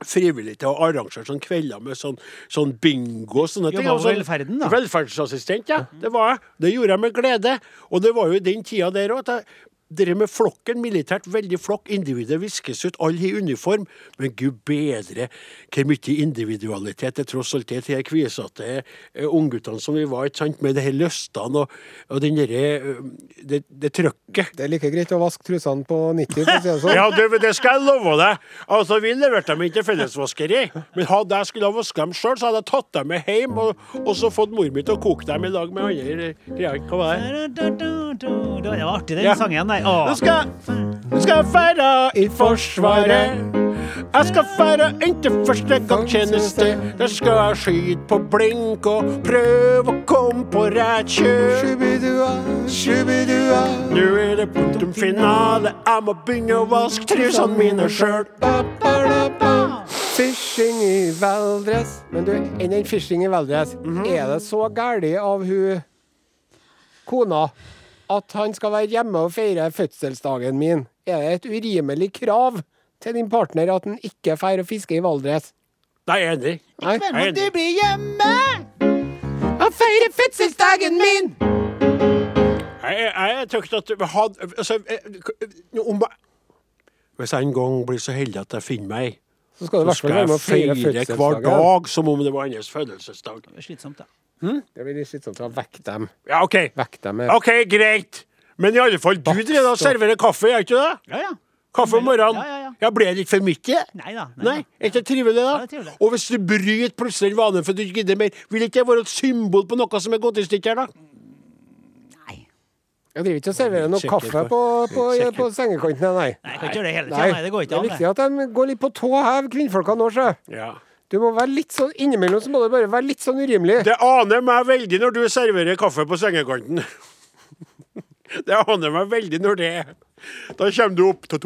frivillig til å arrangere sånne kvelder med sånn, sånn bingo og sånne ting. Jobba Og sånn- velferden, da? Velferdsassistent, ja. Det var jeg. Det gjorde jeg med glede. Og det var jo i den tida der òg at jeg Dere med flokken, militært veldig flokk, individet viskes ut, alle i uniform. Men gud bedre hvor mye individualitet det tross alt er til de kvisete eh, ungguttene som vi var, ikke sant? med de her løstene og, og den derre eh, det, det trøkket. Det er like greit å vaske trusene på 90, for å si det sånn. Ja, det, det skal jeg love deg. Altså, Vi leverte dem inn til fellesvaskeri. Men hadde jeg skulle ha vaska dem sjøl, så hadde jeg tatt dem med hjem og, og så fått mor mi til å koke dem i lag med andre greier. Hva var det? Det var artig, den Ja. sangen der. Nå Åh. skal, du skal feire i Forsvaret. Jeg skal feire inntil første gang tjeneste. Der skal jeg skyte på blink og prøve å komme på rett kjøl. Nå er det punktum finale. Jeg må begynne å vaske trusene mine sjøl. Fishing i Valdres. Men du, enn den fishing i Valdres, er det så gæli av hun kona at han skal være hjemme og feire fødselsdagen min? Er det et urimelig krav til din partner at han ikke feirer å fiske i Valdres? Nei, jeg er enig. I kveld må du bli hjemme! Og feire fødselsdagen min! Jeg, jeg, jeg ikke at vi hadde altså, om, Hvis jeg en gang blir så heldig at jeg finner meg, Så skal så skal jeg feire feire hver dag som om det var hennes fødselsdag. Det er slitsomt, da. Det blir litt slitsomt å vekke dem. Ja, OK. Vekk dem med OK, greit. Men i alle fall, du driver og serverer kaffe, gjør ikke du det? Ja, ja. Kaffe om morgenen. Ja, ja, ja. Ja, Blir det ikke for mye? Nei da. Nei, er ikke det trivelig, Ja, det er trivelig. Og hvis du bryter plutselig vanen for at du ikke gidder mer, vil ikke det være et symbol på noe som er gått i stykker, da? Jeg driver ikke og serverer noe kaffe på- på, på, sikker. på sengekanten, nei. Nei, jeg kan ikke gjøre det hele tiden. Nei, det går ikke det er viktig at de går litt på tå hev, kvinnfolka nå, sjø. Ja. Du må være litt sånn Innimellom så må du bare være litt sånn urimelig. Det aner meg veldig når du serverer kaffe på sengekanten. Det aner meg veldig når det er. Da kommer du opp til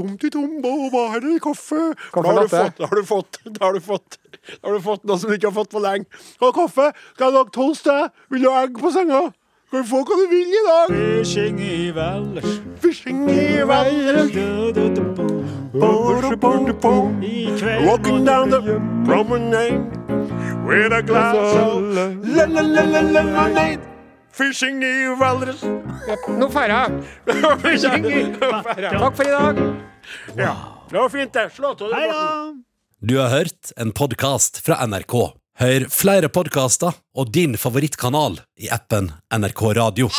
hva er det i kaffe? Da har, du fått, da, har du fått, da, har du fått, da har du fått noe som du ikke har fått på lenge. Skal du ha kaffe? Skal jeg lage toast? jeg? Vil du ha egg på senga? Kan du få hva du vil i dag? Fishing i Valdres. Fishing i Valdres. I kveld Walking down the promenade with a glass of lemonade. Fishing i Valdres. Nå jeg. Fishing i. Takk for i dag. Ja, det var fint, det. Slå til. Hei da! Du har hørt en podkast fra NRK. Hør flere podkaster og din favorittkanal i appen NRK Radio.